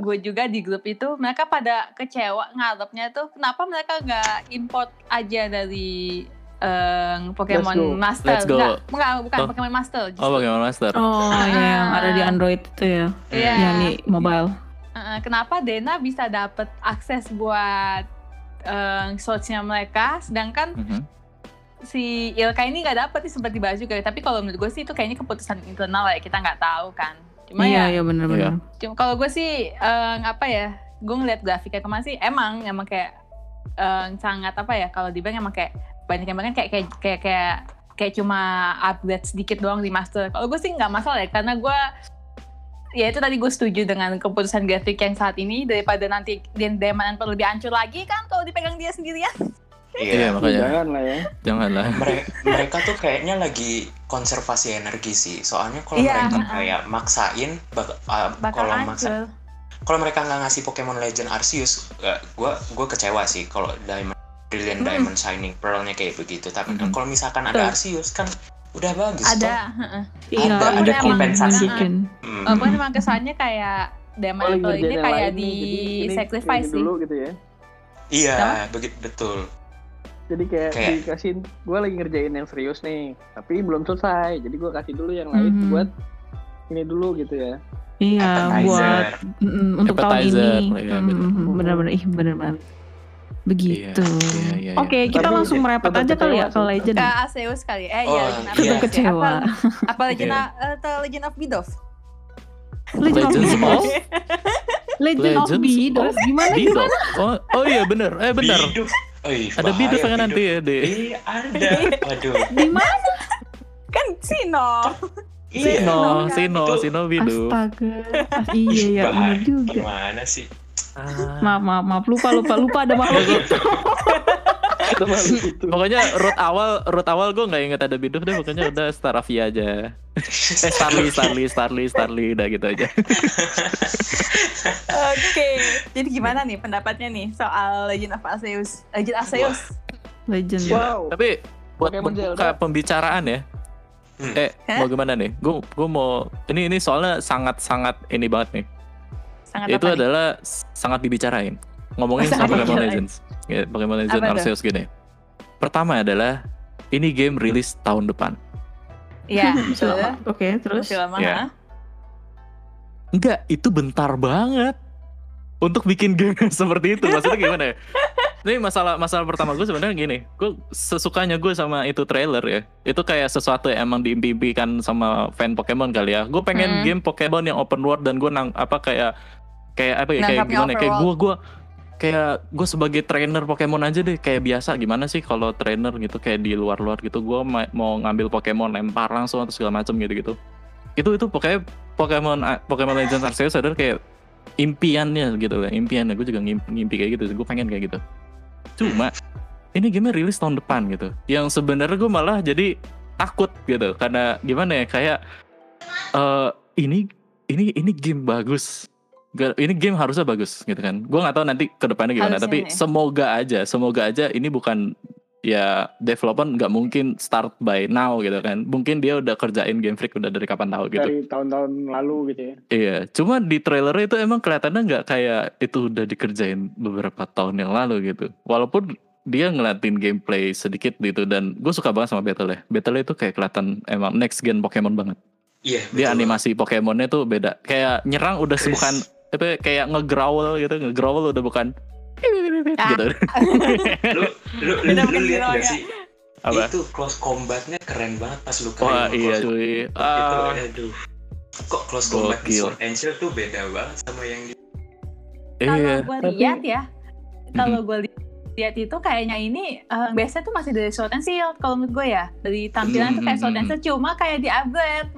gue juga di grup itu mereka pada kecewa ngarepnya tuh kenapa mereka nggak import aja dari eh, Pokemon Let's go. Master Let's go. Nggak, bukan bukan Oh. Pokemon Master justru. Oh Pokemon Master. Oh iya yang ada di Android itu ya. Iya. Yang di mobile. Eh, kenapa Dena bisa dapet akses buat eh, source-nya mereka sedangkan Mhm. si Ilka ini nggak dapet nih sempat dibahas juga tapi kalau menurut gue sih itu kayaknya keputusan internal ya kita nggak tahu kan cuma Iya ya iya benar-benar. cuma kalau gue sih eh, apa ya gue ngeliat grafiknya kemarin sih emang emang kayak eh, sangat apa ya kalau dibilang emang kayak banyak yang bilang kayak kayak kayak kayak kayak cuma upgrade sedikit doang di master. Kalau gue sih nggak masalah ya karena gue ya itu tadi gue setuju dengan keputusan grafik yang saat ini daripada nanti dia Diamond and Pearl lebih hancur lagi kan kalau dipegang dia sendirian Iya Iya, makanya Jangan lah ya. janganlah. mereka, mereka tuh kayaknya lagi konservasi energi sih. Soalnya kalau Iya, mereka kayak maksain, bak- uh, bakal kalau maksa, kalau mereka nggak ngasih Pokemon Legend Arceus, uh, gua gua kecewa sih kalau Diamond Brilliant Mm-mm. Diamond Shining Pearl-nya kayak begitu. Tapi Mhm. kalau misalkan ada Arceus kan udah bagus Ada, heeh. Iya, Ada- ada ada kompensasi. kompensasi. Hmm. Walaupun emang kesannya kayak Oh, Diamond lagi Apple ini kayak lain di nih, jadi ini- sacrifice ini sih. dulu gitu ya. Iya, begitu betul. Jadi kayak, Kayak- dikasih, gue lagi ngerjain yang serius nih, tapi belum selesai. Jadi gue kasih dulu yang lain Mhm. buat ini dulu gitu ya. Iya, Appetizer. buat mm, untuk tahun ini. iya, Mm, bener. Benar-benar, ih benar-benar. Begitu. Iya, iya, iya. Oke, kita Tapi langsung merapat aja kali ya ke. Legend. Ke Arceus kali. Eh Oh, iya, iya. Tetap ya. kecewa. Apa, apa Legend, Iya. A- atau Legend of Bidoof? Legend of of Legend of of Gimana Bidoof. Oh, oh iya bener. Eh bener. Ih, Ada Bidoof kan nanti ya di Iya, ada. Waduh. Di mana? Kan Sino. Iya. Sino? Sino, Itu- Sino Bidoof. Astaga. Ah, iya ya, benar juga. Gimana sih? Ah. Maaf, maaf, maaf. Lupa, lupa, lupa ada makhluk itu. Itu malu itu. Pokoknya root awal, root awal gue nggak inget ada Bidoof deh. Pokoknya udah Staravia aja. Eh Starly, Starly, Starly, Starly, udah gitu aja. Oke. Jadi gimana nih pendapatnya nih soal Legend of Arceus? Legend Arceus. Legend. Wow. Tapi buat Pokemon membuka Zelda. pembicaraan ya. Hmm. Eh, Hah? mau gimana nih? Gue gue mau ini ini soalnya sangat-sangat ini banget nih. Sangat itu apa nih? adalah s- sangat dibicarain. Ngomongin Oh, sangat Pokemon. Legends. Ya, Pokemon Apa tuh? Arceus gini. Pertama adalah ini game rilis tahun depan. Iya, betul. Oke, terus. Masih lama. Ya. Enggak, itu bentar banget untuk bikin game seperti itu. Maksudnya gimana ya? Ini masalah masalah pertama gue sebenarnya gini, gue sesukanya gue sama itu trailer ya, itu kayak sesuatu yang emang diimpikan sama fan Pokemon kali ya. Gue pengen Hmm. game Pokemon yang open world dan gue nang apa kayak kayak apa ya kayak gimana? ya, Kayak gue gue kayak gue sebagai trainer Pokemon aja deh kayak biasa gimana sih kalau trainer gitu kayak di luar-luar gitu gue mau ngambil Pokemon lempar langsung atau segala macam gitu-gitu. Itu itu pokoknya Pokemon Pokemon Legends Arceus adalah kayak impiannya gitu lah impiannya. Gue juga ngimpi, ngimpi kayak gitu gue pengen kayak gitu. Cuma ini game rilis tahun depan gitu. Yang sebenarnya gue malah jadi takut gitu karena gimana ya kayak eh ini ini ini game bagus ini game harusnya bagus gitu kan gue nggak tahu nanti ke depannya gimana Harusnya tapi nih. semoga aja semoga aja ini bukan ya development nggak mungkin start by now gitu kan mungkin dia udah kerjain game freak udah dari kapan tahu gitu Dari tahun-tahun lalu gitu ya. Iya, cuma di trailer itu emang kelihatannya nggak kayak itu udah dikerjain beberapa tahun yang lalu gitu. Walaupun dia ngeliatin gameplay sedikit gitu dan gue suka banget sama battle ya. Battle itu kayak kelihatan emang next gen Pokemon banget. Iya, Dia betul. animasi Pokemonnya tuh beda. Kayak nyerang udah Chris. bukan apa kayak nge-growl gitu, nge-growl udah bukan Ah. gitu. Lu lu, lu, lu lihat bukan gak sih? Apa? Itu close combatnya keren banget pas lu Wah keren iya close cuy. Itu Ah, aduh. Kok close combat di. Sword and Shield tuh beda banget sama yang di Kalau iya. gue Tapi- lihat ya, kalau gue lihat itu kayaknya ini eh, biasanya tuh masih dari Sword and Shield kalau menurut gue ya. Dari tampilan tuh kayak Sword and Shield cuma kayak di upgrade.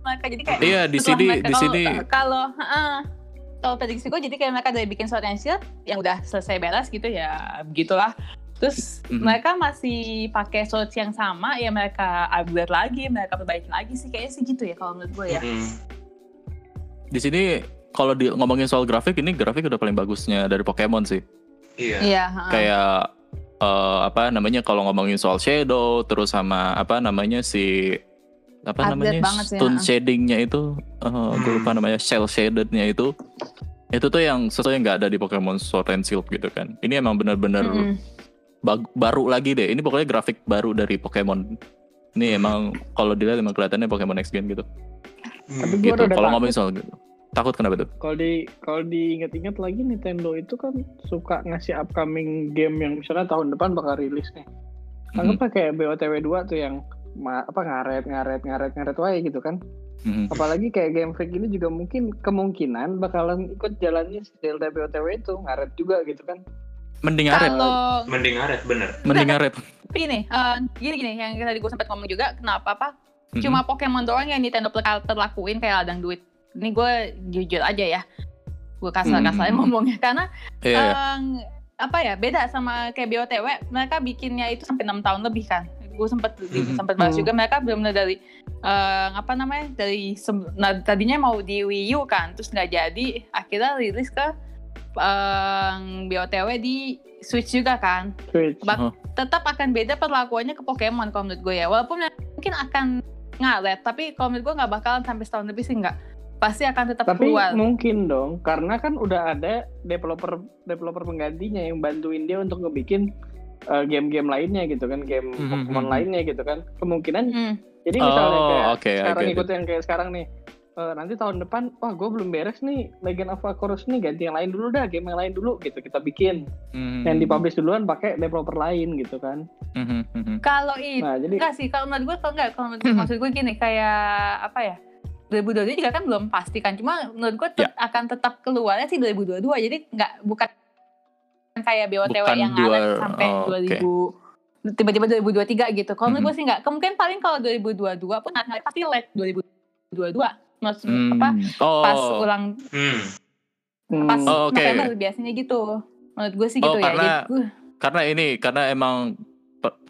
Maka jadi kayak Iya di sini di kalau- sini kalau heeh, kalau prediksi gue jadi kayak mereka dari bikin Sword and Shield yang udah selesai beres gitu ya begitulah terus Mhm. mereka masih pakai sword yang sama ya mereka upgrade lagi mereka perbaikin lagi sih kayaknya sih gitu ya kalau menurut gue ya Mm. di sini kalau di ngomongin soal grafik ini grafik udah paling bagusnya dari Pokemon sih. Iya. iya heeh. kayak eh, apa namanya kalau ngomongin soal shadow terus sama apa namanya si apa Update namanya? sih, stone ha. shadingnya itu eh, gue lupa namanya shell shadednya itu. Itu tuh yang sesuatu yang nggak ada di Pokemon Sword and Shield gitu kan. Ini emang bener-bener Mm-mm. bag- baru lagi deh. Ini pokoknya grafik baru dari Pokemon. Ini emang kalau dilihat emang kelihatannya Pokemon next gen gitu. Hmm. Tapi gitu. kalau ngomongin soal gitu. Takut kenapa tuh? Kalau di kalau diinget-inget lagi Nintendo itu kan suka ngasih upcoming game yang misalnya tahun depan bakal rilis nih. Mhm, Anggaplah kayak BOTW 2 tuh yang ma- apa ngaret ngaret ngaret ngaret wae gitu kan. mhm. Apalagi kayak Game Freak ini juga mungkin kemungkinan bakalan ikut jalannya si BOTW itu ngaret juga gitu kan. mending ngaret kalau Mending ngaret bener. mending ngaret tapi nih eh, gini gini yang tadi gue sempat ngomong juga kenapa apa Mhm. cuma Pokemon doang yang Nintendo perla- perlakuin kayak ladang duit ini gue jujur aja ya gue kasar-kasarnya Hmm. ngomongnya karena Iya, iya. Em, apa ya beda sama kayak BOTW mereka bikinnya itu sampai enam tahun lebih kan gue sempet Mhm. sempet bahas Hmm. juga mereka benar-benar dari eh, apa namanya dari nah, tadinya mau di Wii U kan terus nggak jadi akhirnya rilis ke eh, BOTW di Switch juga kan Switch. Bak- Oh. tetap akan beda perlakuannya ke Pokemon kalau menurut gue ya walaupun mungkin akan ngaret tapi kalau menurut gue nggak bakalan sampai setahun lebih sih nggak pasti akan tetap Tapi keluar mungkin dong, karena kan udah ada developer developer penggantinya yang bantuin dia untuk ngebikin uh, game-game lainnya gitu kan, game Mhm, Pokemon mhm. lainnya gitu kan. Kemungkinan Hmm. jadi misalnya Oh, kayak oke, I sekarang ikut yang kayak sekarang nih. eh, nanti tahun depan, wah gue belum beres nih Legend of Chorus nih ganti yang lain dulu dah, game yang lain dulu gitu kita bikin. Hmm. Yang dipublish duluan pakai developer lain gitu kan. Mhm, mhm. kalau itu Nah jadi Enggak sih, kalau menurut gue kalau enggak, kalau menurut maksud gue gini, kayak apa ya? 2022 juga kan belum pasti kan, cuma menurut gue tet- akan tetap keluarnya sih 2022, jadi nggak bukan kayak BOTW Bukan yang dua- ngaret sampai oh, oke. 2000 tiba-tiba 2023 gitu. Kalau menurut Mhm. gue sih nggak, kemungkinan paling kalau 2022 pun ngaret pasti late 2022. Maksud Hmm. apa? Oh. Pas ulang Hmm. hmm, pas Oh, oke. November biasanya gitu. Menurut gue sih Oh, gitu ya. karena- Jadi gue karena ini karena emang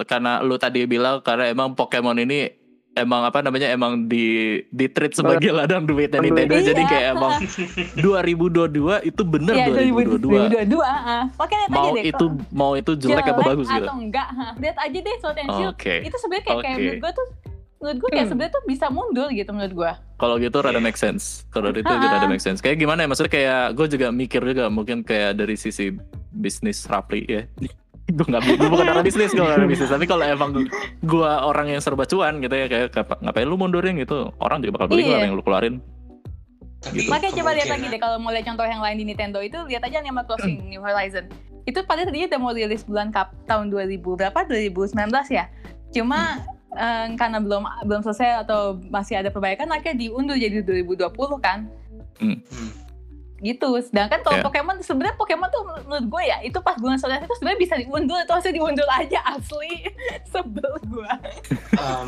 karena lu tadi bilang karena emang Pokemon ini emang apa namanya emang di di treat sebagai ladang duitnya Duit. Nintendo jadi Iya. kayak emang 2022 itu bener Iya, 2022 2022. ah. Makanya lihat mau aja deh, itu mau itu jelek apa bagus gitu atau enggak. ha. Lihat aja deh Sword and Shield. oke Itu sebenarnya kayak, kayak Oke. menurut gue tuh menurut gue kayak Hmm. sebenarnya tuh bisa mundur gitu menurut gue. kalau gitu rada Iya. make sense kalau itu Ha-ha. rada make sense kayak gimana ya maksudnya kayak gue juga mikir juga mungkin kayak dari sisi bisnis Rapli ya gue nggak gue bukan orang bisnis gue orang bisnis tapi kalau emang gue orang yang serba cuan gitu ya kayak ngapain lu mundurin gitu orang juga bakal beli Iya. yang lu keluarin Gitu. Makanya coba lihat lagi deh kalau mau lihat contoh yang lain di Nintendo itu lihat aja Animal Crossing New Horizon. Itu padahal tadinya udah mau rilis bulan kap tahun 2000 berapa 2019 ya. Cuma eh, karena belum belum selesai atau masih ada perbaikan akhirnya diundur jadi 2020 kan. Hmm. Gitu. Sedangkan kalau Iya. Pokemon sebenarnya Pokemon tuh menurut gue ya itu pas bulan Solar itu sebenarnya bisa diundur itu harusnya diundur aja asli sebel gue. Um,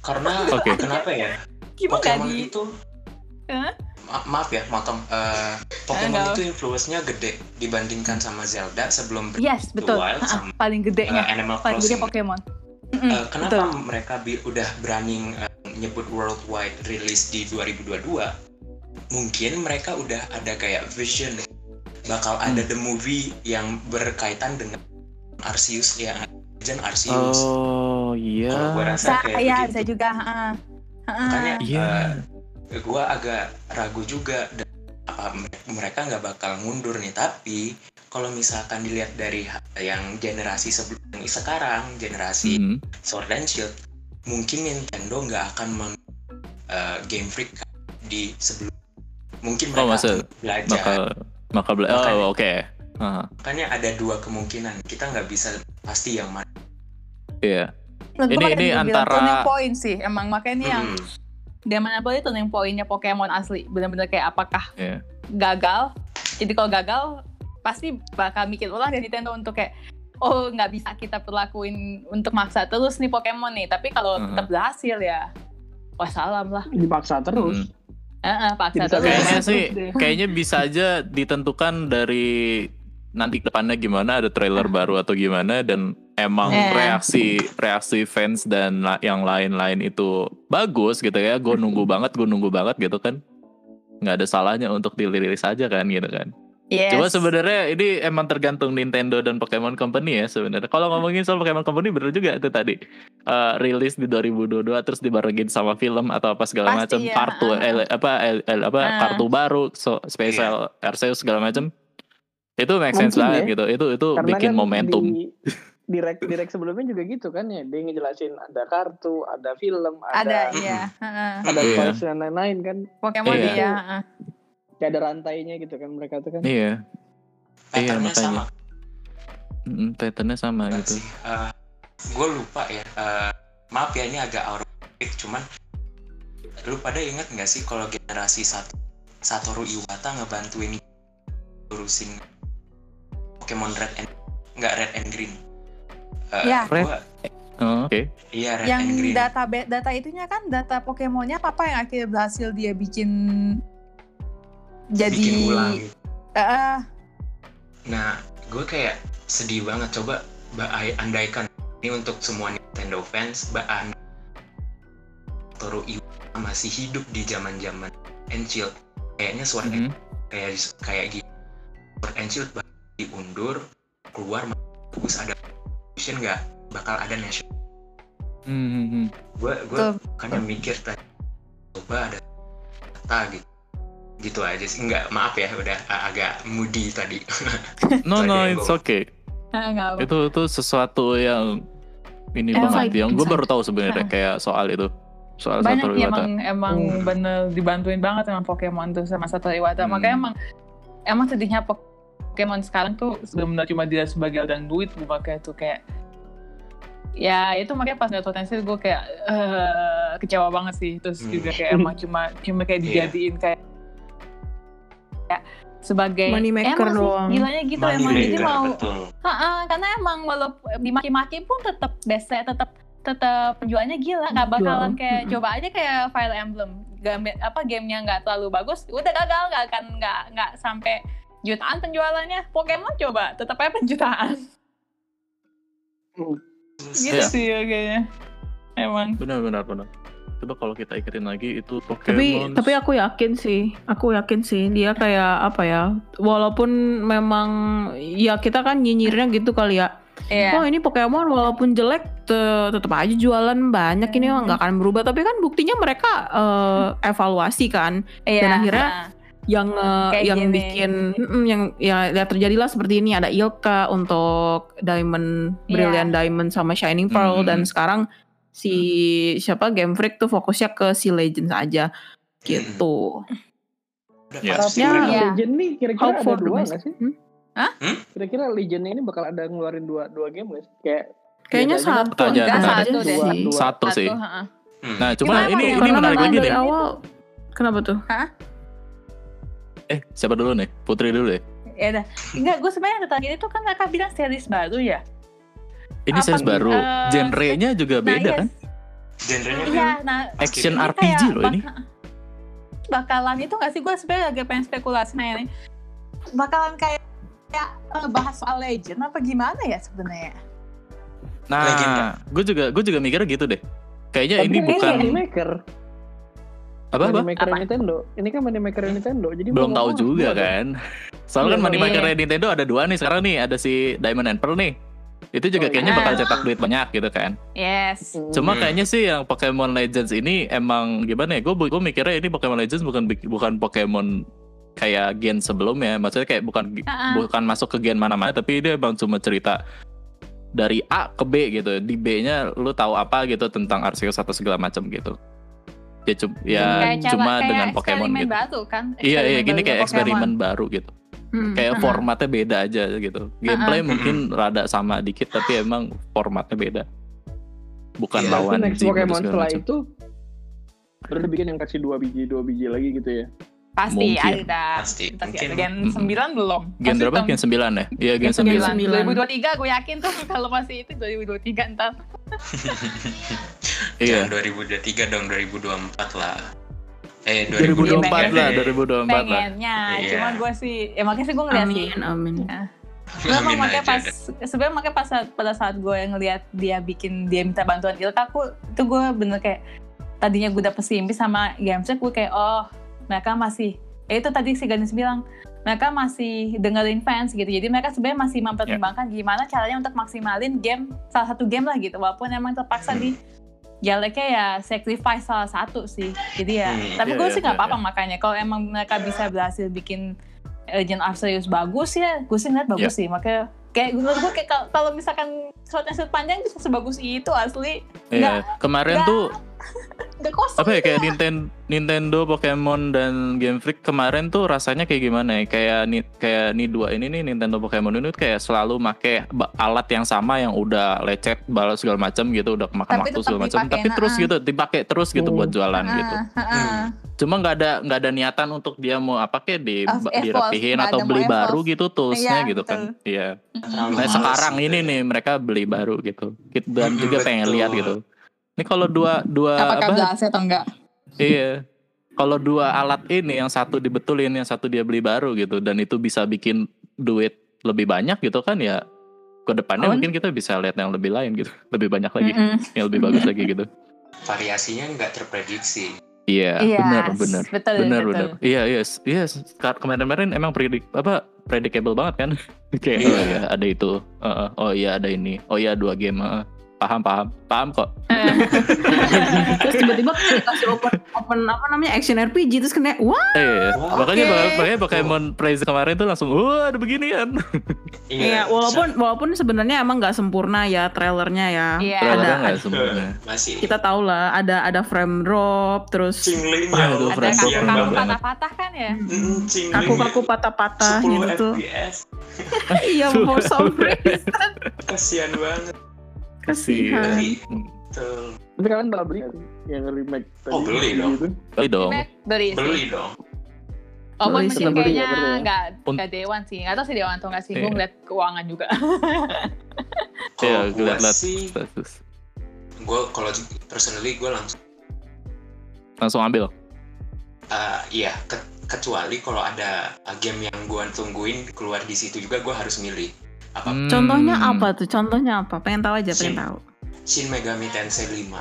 karena Oke. kenapa ya? Gimana Pokemon di itu Hah? Ma- maaf ya, motong. Eh, Pokemon Enggak. itu influence-nya gede dibandingkan sama Zelda sebelum Breath Yes of the betul. Wild sama paling gedenya, Animal paling gede Crossing. Pokemon. Mm-mm, Eh, kenapa betul. mereka bi- udah berani eh, nyebut worldwide release di 2022? Mungkin mereka udah ada kayak vision bakal ada the movie yang berkaitan dengan Arceus ya Legend Arceus. oh iya Kalau gua rasa kayak ya begitu. bisa juga. ha-ha. Ha-ha. Makanya Iya. eh, gue agak ragu juga dan apa mere- mereka nggak bakal mundur nih tapi kalau misalkan dilihat dari yang generasi sebelum yang sekarang generasi Hmm. Sword and Shield mungkin Nintendo nggak akan mem eh, Game Freak di sebelum mungkin Oh, mereka masa akan belajar bakal bakal bela- Makanya. oh oke Ah, makanya ada dua kemungkinan kita nggak bisa pasti yang mana iya Menurut Ini- gua makanya ini antara- turning point sih. Emang makanya ini yang Hmm. Diamond Apple itu turning pointnya Pokemon asli. Bener-bener kayak apakah Iya. gagal. Jadi kalau gagal pasti bakal mikir ulang dari Nintendo untuk kayak oh nggak bisa kita perlakuin untuk maksa terus nih Pokemon nih. Tapi kalau Mhm. tetap berhasil ya wassalam lah. dipaksa terus. Hmm. Heeh, paksa Jadi terus. Kayaknya Terus sih, deh. kayaknya bisa aja ditentukan dari nanti depannya gimana ada trailer baru atau gimana dan emang Eh. reaksi reaksi fans dan yang lain-lain itu bagus gitu ya. Gue nunggu banget, gue nunggu banget gitu kan. Nggak ada salahnya untuk dirilis aja kan gitu kan. Yes. Cuma sebenarnya ini emang tergantung Nintendo dan Pokemon Company ya sebenarnya. Kalau ngomongin soal Pokemon Company bener juga itu tadi. Eh, rilis di 2022 terus dibarengin sama film atau apa segala macam ya, kartu ah. el- apa el- el- apa Ah. kartu baru so, spesial Arceus segala macam. Itu make sense Mungkin banget ya. gitu. Itu itu Karena bikin kan momentum. Di, direct direct sebelumnya juga gitu kan ya, dia ngejelasin ada kartu, ada film, ada ada ya. heeh. ada Iya. toys dan lain-lain kan, Pokemon Iya. iya. Kayak ada rantainya gitu kan mereka tuh kan. Iya, Iya, patternnya makanya. sama Mm, patternnya sama Enggak gitu. sih. gue lupa ya. Eh, maaf ya ini agak out of topic, cuman lu pada ingat nggak sih kalau generasi satu Satoru Iwata ngebantuin urusin Pokemon Red and nggak Red and Green. Eh, Ya. gua- Oh, Oke. iya Red Yang and Green. data data itunya kan data Pokemonnya apa yang akhirnya berhasil dia bikin jadi bikin ulang. Eh, Nah, gue kayak sedih banget coba ba- ai- andaikan ini untuk semua Nintendo fans ba an- Toru Iwata masih hidup di zaman zaman Shield kayaknya Sword and Mhm. kayak kayak gitu Sword bakal diundur keluar bagus ada Fusion nggak bakal ada national Mhm. gue gue Betul. kan mikir tadi coba ada kata gitu gitu aja sih nggak maaf ya udah agak moody tadi No no it's gua- okay. Ah, apa. Itu itu sesuatu yang ini Emang banget yang gue baru tahu sebenarnya kayak soal itu soal banyak Satoru Iwata. emang emang Hmm. bener dibantuin banget sama Pokemon tuh sama Satoru Iwata Hmm. makanya emang emang sedihnya Pokemon sekarang tuh benar cuma dia sebagai dan duit gue pakai tuh kayak ya itu makanya pas liat potensi gue kayak eh, kecewa banget sih terus Hmm. juga kayak emang cuma cuma kayak Iya. dijadiin kayak kayak sebagai Money maker emang sih, doang. gilanya gitu Money emang jadi maker, mau betul Ha-ha, karena emang walaupun dimaki-maki pun tetap best tetap tetap penjualannya gila nggak bakalan kayak Mm-mm. coba aja kayak Fire Emblem game apa gamenya nggak terlalu bagus udah gagal nggak akan nggak nggak sampai jutaan penjualannya Pokemon coba tetap aja penjutaan gitu Iya. sih ya kayaknya emang Benar benar benar. Coba kalau kita ikutin lagi itu tapi Pokemon. tapi aku yakin sih aku yakin sih dia kayak apa ya walaupun memang ya kita kan nyinyirnya gitu kali ya Iya. oh ini Pokemon walaupun jelek te- tetap aja jualan banyak ini nggak akan berubah tapi kan buktinya mereka eh, evaluasi kan iya dan akhirnya ha. yang Kayak yang gini. bikin mm, yang ya, ya terjadilah seperti ini ada Ilka untuk Diamond Iya. Brilliant Diamond sama Shining Pearl Hmm. dan sekarang si siapa Game Freak tuh fokusnya ke si Legends aja gitu. Ya. Ya. mereka- Iya. Legend nih kira-kira ada dua nggak sih? Hmm? Kira-kira Legend ini bakal ada ngeluarin dua dua game nggak sih? Kayak Kayaknya aja kan? satu Aja, Enggak, aja satu deh. Dua, sih. dua. Satu sih. Hmm. Nah, cuma ini ini menarik lagi dari nih. awal kenapa tuh? Eh, siapa dulu nih? Putri dulu deh. ya udah enggak gue sebenarnya tertarik itu kan mereka bilang series baru ya Ini series nih? baru. Eh, Genre-nya juga nah, beda iya kan? genrenya kan iya nah Action Ini RPG kayak loh ini. bak- Bakalan itu gak sih gue sebenarnya agak pengen spekulasi nah ini. Bakalan kayak kayak eh, bahas soal legend apa gimana ya sebenarnya? Nah, gue juga gue juga mikirnya gitu deh. Kayaknya Tapi ini ini bukan maker, apa apa? money maker Apa? Nintendo. Ini kan money maker Nintendo. Jadi Belum tahu juga kan. Soalnya kan Iya, money iya. maker Nintendo ada dua nih sekarang nih, ada si Diamond and Pearl nih. Itu juga Oh, kayaknya iya. bakal cetak duit banyak gitu kan. Yes. Hmm. Cuma Hmm. kayaknya sih yang Pokemon Legends ini emang gimana ya? Gue gue mikirnya ini Pokemon Legends bukan bukan Pokemon kayak gen sebelumnya. Maksudnya kayak bukan ah. bukan masuk ke gen mana-mana, tapi dia emang cuma cerita dari A ke B gitu. Di B-nya lu tahu apa gitu tentang Arceus atau segala macam gitu. Ya, cum- ya Kayak cuma kayak dengan Pokemon gitu. baru kan? Iya iya gini kayak Pokemon. eksperimen baru gitu. Hmm. Kayak Uh-uh. formatnya beda aja gitu. Gameplay Uh-uh. mungkin rada sama dikit tapi emang formatnya beda. Bukan Berarti lawan next Ziggs Pokemon segala setelah macam. itu baru dibikin yang kasih dua biji dua biji lagi gitu ya. Pasti Mungkin. ada. Pasti. Pasti Mungkin. Gen. 9 belum. Gen Pasti berapa? tahun- Gen 9 ya? Iya gen Gen 9. 9. 9. 2023 gue yakin tuh kalau masih itu 2023 entar. Iya. Jangan 2023 dong 2024 lah. Eh 2024 lah, Pengen. 2024 lah. Pengennya. Iya. Cuma gue sih, ya makanya sih gue ngeliat sih. Amin amin. Memang Amin makanya pas sebenarnya makanya pas saat, pada saat gue ngeliat dia bikin dia minta bantuan Ilka aku itu gue bener kayak tadinya gue udah pesimis sama Gamesek gue kayak oh mereka masih ya itu tadi si Ganis bilang mereka masih dengerin fans gitu jadi mereka sebenarnya masih mempertimbangkan gimana caranya untuk maksimalin game salah satu game lah gitu walaupun emang terpaksa di jeleknya ya sacrifice salah satu sih. Jadi ya Hmm, tapi iya, gue iya, sih nggak iya, apa-apa makanya. Kalau emang mereka bisa berhasil bikin Legend Arceus bagus ya gue sih ngeliat bagus sih. Makanya kayak menurut gue kayak kal- kalau misalkan shot and shoot panjang bisa sebagus itu asli. Iya. Kemarin nggak- tuh kosong apa ya kayak Nintendo, Nintendo, Pokemon dan Game Freak kemarin tuh rasanya kayak gimana ya? Kayak ni, kayak nih dua ini nih Nintendo Pokemon ini tuh kayak selalu make alat yang sama yang udah lecet, balas segala macam gitu, udah kemakan Tapi waktu segala macam, tapi terus nah. gitu dipakai terus gitu buat jualan Ah, gitu. ah. Cuma nggak ada nggak ada niatan untuk dia mau apa kayak di dirapihin atau beli baru gitu toolsnya Iya, gitu kan. Iya. Terlalu Nah males sekarang gitu. ini nih mereka beli baru gitu. Gitu, Dan Mm-mm, juga pengen betul. lihat gitu. Ini kalau dua dua apakah apa? berhasil atau enggak Iya. Kalau dua alat ini yang satu dibetulin, yang satu dia beli baru gitu dan itu bisa bikin duit lebih banyak gitu kan ya ke depannya Oh. mungkin kita bisa lihat yang lebih lain gitu lebih banyak lagi Mm-mm. yang lebih bagus lagi gitu variasinya nggak terprediksi iya Iya, benar benar betul, benar betul. benar iya iya iya Ka- kemarin-kemarin emang predik apa predictable banget kan kayak Iya. oh iya ada itu Heeh. oh iya ada ini oh iya dua game heeh. Paham paham paham kok terus tiba-tiba dikasih open open apa namanya action RPG terus kena wah Eh, iya. Wah, makanya oke. bak- makanya Pokemon Praise kemarin tuh langsung wah ada beginian Iya, walaupun walaupun sebenarnya emang nggak sempurna ya trailernya ya. Iya. Trailernya Ada, nggak sempurna masih kita tahu lah ada ada frame drop terus Cingling ya Ada banget. patah-patah kan ya? Kaku-kaku patah-patah 10 gitu Iya, for some reason. kasihan banget Kasihan. Hmm. betul. Tapi kalian bakal beli yang remake tadi? Oh, beli dong. Gitu. Beli dong beli beli dong Oh, Beli mungkin sih, beli kayaknya ya, beli ya. nggak nggak dewan sih. Nggak tahu sih dewan atau nggak sih. Gue Iya. ngeliat keuangan juga. Iya, gue lihat-lihat sih status. gue kalau personally gue langsung langsung ambil uh, iya ke- kecuali kalau ada game yang gue tungguin keluar di situ juga gue harus milih apa Hmm. Contohnya apa tuh? Contohnya apa? Pengen tahu aja, pengen Shin. tahu. Shin Megami Tensei 5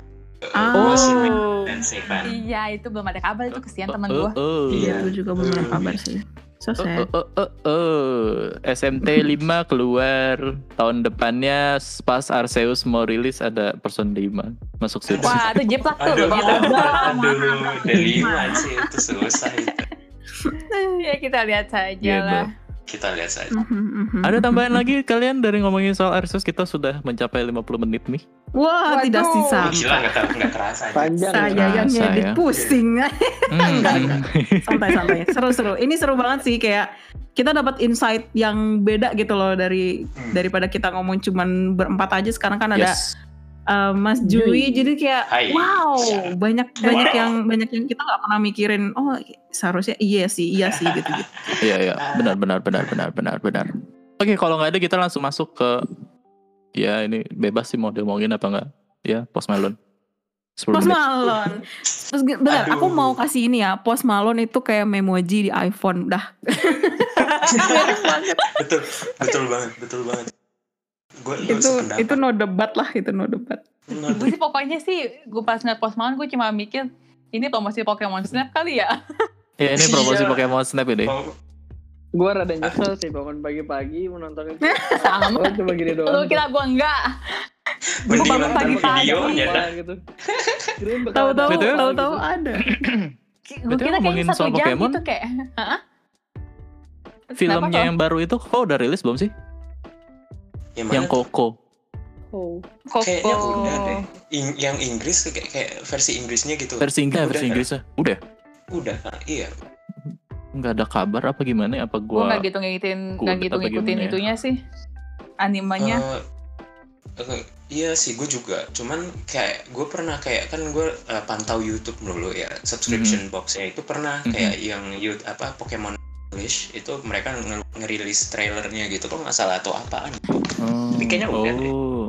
Ah. Gue Shin Megami Tensei kan Iya, itu belum ada kabar itu kesian teman Oh, gue. oh, oh. Iya. Gue juga belum ada kabar sih. So Oh, sad. oh, oh, oh, oh. SMT 5 keluar tahun depannya pas Arceus mau rilis ada person 5 masuk situ. Wah, itu jiplak tuh. aduh gitu. aduh delima sih itu susah itu ya kita lihat saja Gitu. lah. Kita lihat saja Mhm, mhm. Ada tambahan lagi kalian dari ngomongin soal Arceus kita sudah mencapai 50 menit nih. Wah, Waduh. tidak sisa. gila nggak ter- nggak kerasa aja. Panjang. Saya ya. yang ngedit ya. pusing. Hmm. Santai-santai. Seru-seru. Ini seru banget sih kayak kita dapat insight yang beda gitu loh dari Hmm. daripada kita ngomong cuman berempat aja sekarang kan ada Yes. Uh, Mas Jui jadi kayak Hai. wow Iya. banyak banyak yang banyak yang kita nggak pernah mikirin oh seharusnya iya sih iya sih gitu gitu Iya iya benar benar benar benar benar benar. Oke kalau nggak ada kita langsung masuk ke ya ini bebas sih mau diomongin apa nggak ya Post Malone. 10 Post menit. Malone terus Aduh. aku mau kasih ini ya Post Malone itu kayak memoji di iPhone dah betul betul banget betul banget gue itu itu no debat lah itu no debat Gue sih pokoknya sih, gue pas ngeliat Post Malone gue cuma mikir, ini promosi Pokemon Snap kali ya? Ya ini promosi Iya. Pokemon Snap ini. Gue rada nyesel sih bangun pagi-pagi menonton itu. Sama. Oh, cuma gini doang. Lu kira gue enggak? Gue bangun pagi-pagi. Wah, gitu. Tahu-tahu tahu-tahu gitu. ada Gue Betul, kira ngomongin kayaknya satu jam Pokemon. gitu kayak. Hah? Filmnya yang baru itu kok udah rilis belum sih? Yang, Yang? Coco. Oh. kok? kayaknya Koko. udah deh Ing- yang Inggris kayak, kayak versi Inggrisnya gitu Versi Inggris, Udah versi kan? Inggrisnya. Udah. udah kan iya Nggak ada kabar apa gimana? Apa Gue gua? nggak gitu ngikutin, kudet nggak gitu apa ngikutin ya? itunya sih. Animenya. Eh, eh, iya sih gue juga cuman kayak gue pernah kayak kan gue eh, pantau YouTube dulu ya subscription boxnya itu pernah Mhm. kayak yang YouTube apa Pokemon English itu mereka nge- ngerilis trailernya gitu kok nggak salah atau apaan gitu Oh. Tapi kayaknya udah deh. oh.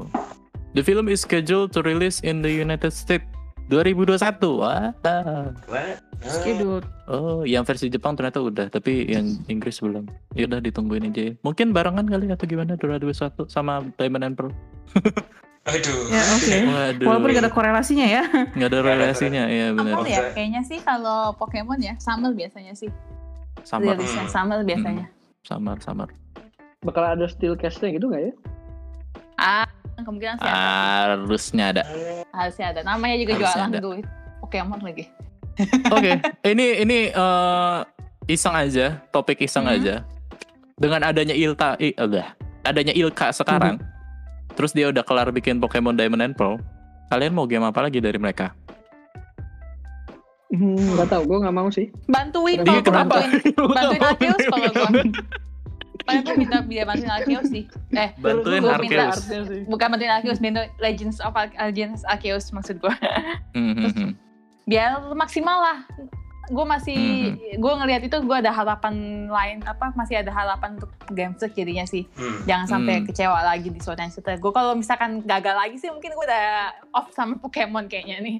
The film is scheduled to release in the United States 2021. Wah. What? Ah, schedule Oh, yang versi Jepang ternyata udah, tapi yang Inggris belum. Ya udah ditungguin aja. ya. Mungkin barengan kali atau gimana 2021 sama Diamond and Pearl. aduh ya oke Waduh. walaupun gak ada korelasinya ya Nggak ada Nggak ada relasinya, ya benar. Summer ya? Kayaknya sih kalau Pokemon ya, Summer biasanya sih. Sama, Rilisnya Hmm. Summer biasanya. sama, sama. Bakal ada steel castnya gitu nggak ya? Ah, kemungkinan sih ada. Harusnya ada. Harusnya ada. Namanya juga Harusnya jualan ada. duit. Pokemon lagi. Oke, ini ini eh, iseng aja, topik iseng Hmm. aja. Dengan adanya Ilta, i, udah, adanya Ilka sekarang, terus dia udah kelar bikin Pokemon Diamond and Pearl. Kalian mau game apa lagi dari mereka? Hmm, nggak tahu, gue nggak mau sih. Bantuin Iya, kalau kenapa? bantuin. Bantuin Arceus mau. kalau gua. Paling gue minta dia bantuin Arceus sih. Eh, Bantuin gua minta- Arceus. Bukan bantuin Arceus, bantuin Legends of Legends Arceus maksud gue. Hmm, hmm, hmm. Biar maksimal lah. Gue masih, gue ngelihat itu gue ada harapan lain apa masih ada harapan untuk game jadinya sih. Jangan sampai kecewa lagi di Sword and Shield. Gue kalau misalkan gagal lagi sih mungkin gue udah off sama Pokemon kayaknya nih.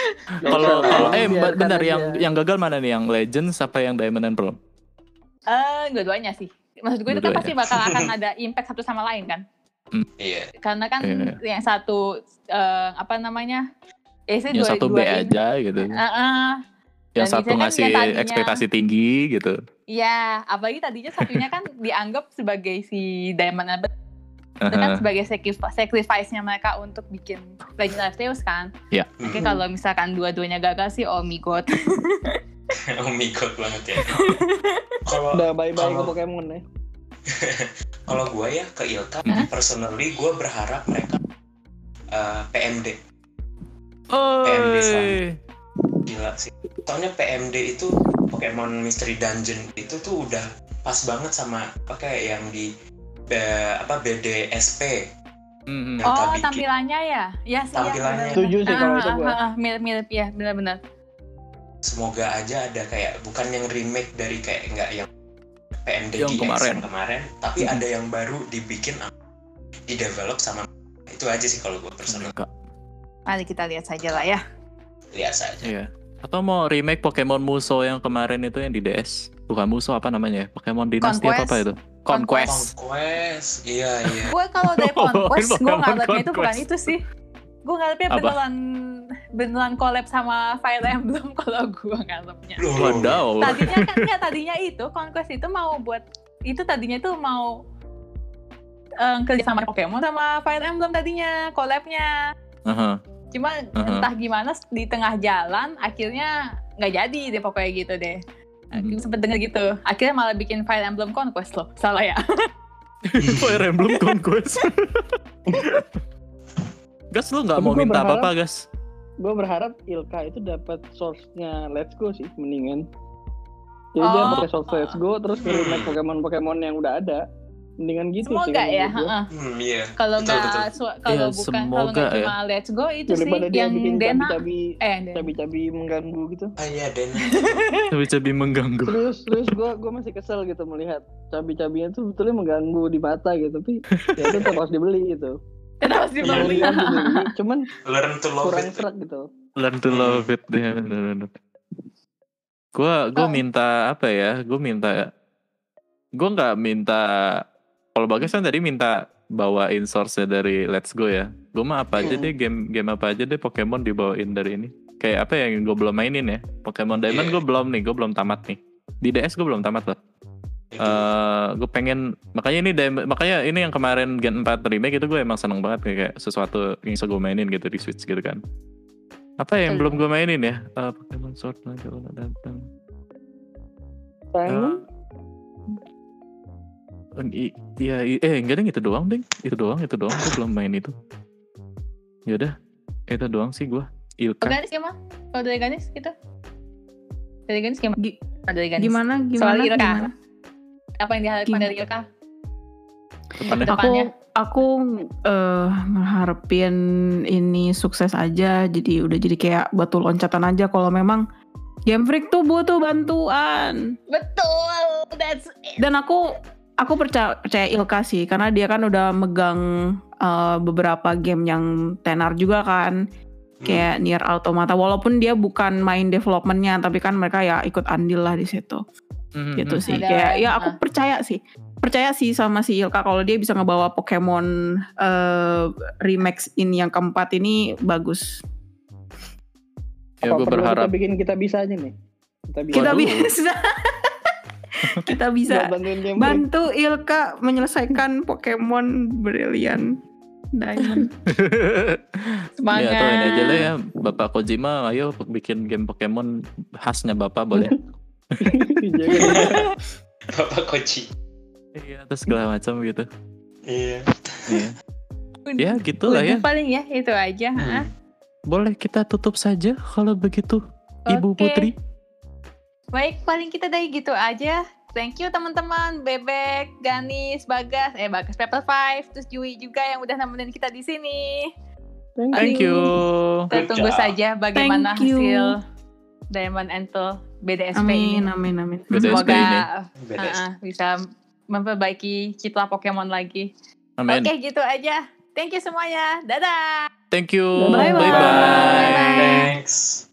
Kalau Nggak kalau usah, eh biarkan benar aja. yang yang gagal mana nih? Yang Legends apa yang Diamond and Pearl? Eh, dua-duanya sih. maksud gue itu kan pasti bakal akan ada impact satu sama lain kan. Iya. Karena kan Iya. yang satu eh, apa namanya? Eh, Yang dua- satu B dua ini. aja gitu. Eh, eh. Yang dan satu kan ngasih tadinya- ekspektasi tinggi gitu. Iya, apalagi tadinya satunya kan dianggap sebagai si Diamond Abbott itu kan sebagai sacrifice- sacrifice-nya mereka untuk bikin Legend Arceus kan. Iya. Oke kalau misalkan dua-duanya gagal sih oh my god. oh my god banget ya. Kalau Udah bye-bye ke Kalau- Pokemon ya. kalau gue ya ke Ilka, Hah? personally gue berharap mereka eh, PMD PMD Oi. sama. gila sih. Soalnya PMD itu Pokemon Mystery Dungeon itu tuh udah pas banget sama apa kayak yang di B- apa BDSP Mhm. Yang Oh tampilannya ya? Ya sih. Tampilannya. Ya, Setuju sih kalau Ah, itu gua. ah, ah, Mirip-mirip ya benar-benar. semoga aja ada kayak bukan yang remake dari kayak enggak yang PMD Yang kemarin. yang kemarin tapi Mhm. ada yang baru dibikin di develop sama itu aja sih kalau gue personal. Mari kita lihat saja lah ya. lihat saja Iya. Atau mau remake Pokemon Muso yang kemarin itu yang di DS? Bukan Muso apa namanya ya? Pokemon Dynasty apa apa itu? Conquest. Conquest iya iya Gue kalau dari Conquest, gue Pokemon ngarepnya itu bukan itu sih. Gue ngarepnya Apa? beneran beneran collab sama Fire Emblem kalau gue ngarepnya. Loh, loh, loh. Wadaw. Tadinya kan nggak tadinya itu Conquest itu mau buat itu tadinya itu mau eh, kerja sama Pokemon sama Fire Emblem tadinya collabnya. Aha. Cuma Aha. entah gimana di tengah jalan akhirnya nggak jadi deh pokoknya gitu deh. Mhm. Sempet denger gitu. Akhirnya malah bikin Fire Emblem Conquest loh. Salah ya? Fire Emblem Conquest. gas lu nggak Tapi mau minta berharap- apa-apa gas? Gue berharap Ilka itu dapat source-nya Let's Go sih mendingan. Jadi dia Oh. pakai source Let's Go terus ke remake Pokemon-Pokemon yang udah ada. Mendingan gitu sih. Semoga kalau ya. hmm, iya Kalau nggak kalau Iya, bukan kalau semoga nggak ya. cuma Let's Go itu sih Daripada dia yang bikin Dena cabi-cabi eh Dena. cabi-cabi mengganggu gitu. ah iya Den Cabi-cabi mengganggu. Terus terus gue gue masih kesel gitu melihat cabi-cabinya tuh betulnya mengganggu di mata gitu tapi ya itu tetap harus dibeli gitu. Kenapa sih Mau Bang? dia dibeli, cuman learn to love kurang it serak gitu. Learn to love it. Ya, bener-bener. Gua gua Oh. minta apa ya? Gua minta gua nggak minta kalau bagus kan tadi minta bawain source dari Let's Go ya. Gue mah apa aja Hmm. deh game game apa aja deh Pokemon dibawain dari ini. Kayak apa yang gue belum mainin ya? Pokemon Diamond Iya. gue belum nih, gue belum tamat nih. Di DS gue belum tamat loh. Itu. Eh, gue pengen makanya ini Diamond- makanya ini yang kemarin Gen 4 remake itu gue emang seneng banget kayak, kayak sesuatu yang bisa gue mainin gitu di Switch gitu kan. Apa yang Betul. belum gue mainin ya? Eh, Pokemon Sword and Shield datang. I- Iya, eh enggak deh itu doang deh. Itu doang, itu doang. Gue belum main itu. Yaudah, itu doang sih gue. Ilka. Ganis gimana? Kalau dari Ganis gitu? Dari Ganis gimana? Gi- Ah, dari Ganis. Gimana Soal gimana Ilka. gimana? Apa yang diharapkan Gimana? dari Ilka? Depannya. Aku aku eh mengharapin ini sukses aja jadi udah jadi kayak batu loncatan aja kalau memang Game Freak tuh butuh bantuan. Betul. That's it. Dan aku aku percaya percaya Ilka sih karena dia kan udah megang eh, beberapa game yang tenar juga kan Hmm. kayak Nier Automata walaupun dia bukan main developmentnya tapi kan mereka ya ikut andil lah di situ Mhm, gitu mhm. sih Ada- kayak ya aku percaya sih percaya sih sama si Ilka kalau dia bisa ngebawa Pokemon eh, remix ini yang keempat ini bagus Ya gue apa perlu berharap. kita bikin kita bisa aja nih. Kita bisa. kita bisa kita bisa bantu Ilka menyelesaikan Pokemon Brilliant Diamond Semangat. Ya atau ini aja lah ya Bapak Kojima ayo bikin game Pokemon khasnya Bapak boleh. Bapak Koci Iya terus segala macam gitu iya Iya. Ya gitulah ya paling ya itu aja. Hmm. ah. Boleh kita tutup saja kalau begitu Ibu Oke. Putri Baik, paling kita dari gitu aja. Thank you teman-teman, Bebek, Ganis, Bagas, eh Bagas Pepper Five, terus Jui juga yang udah nemenin kita di sini. Thank Thank you Kita Good tunggu job. saja bagaimana Thank you. hasil Diamond Antle BDSP amin ini. amin amin BDSP Semoga ini. uh-uh, bisa memperbaiki citra Pokemon lagi. Amin Oke, gitu aja. Thank you semuanya. Dadah. Thank you Bye-bye. Bye-bye. thanks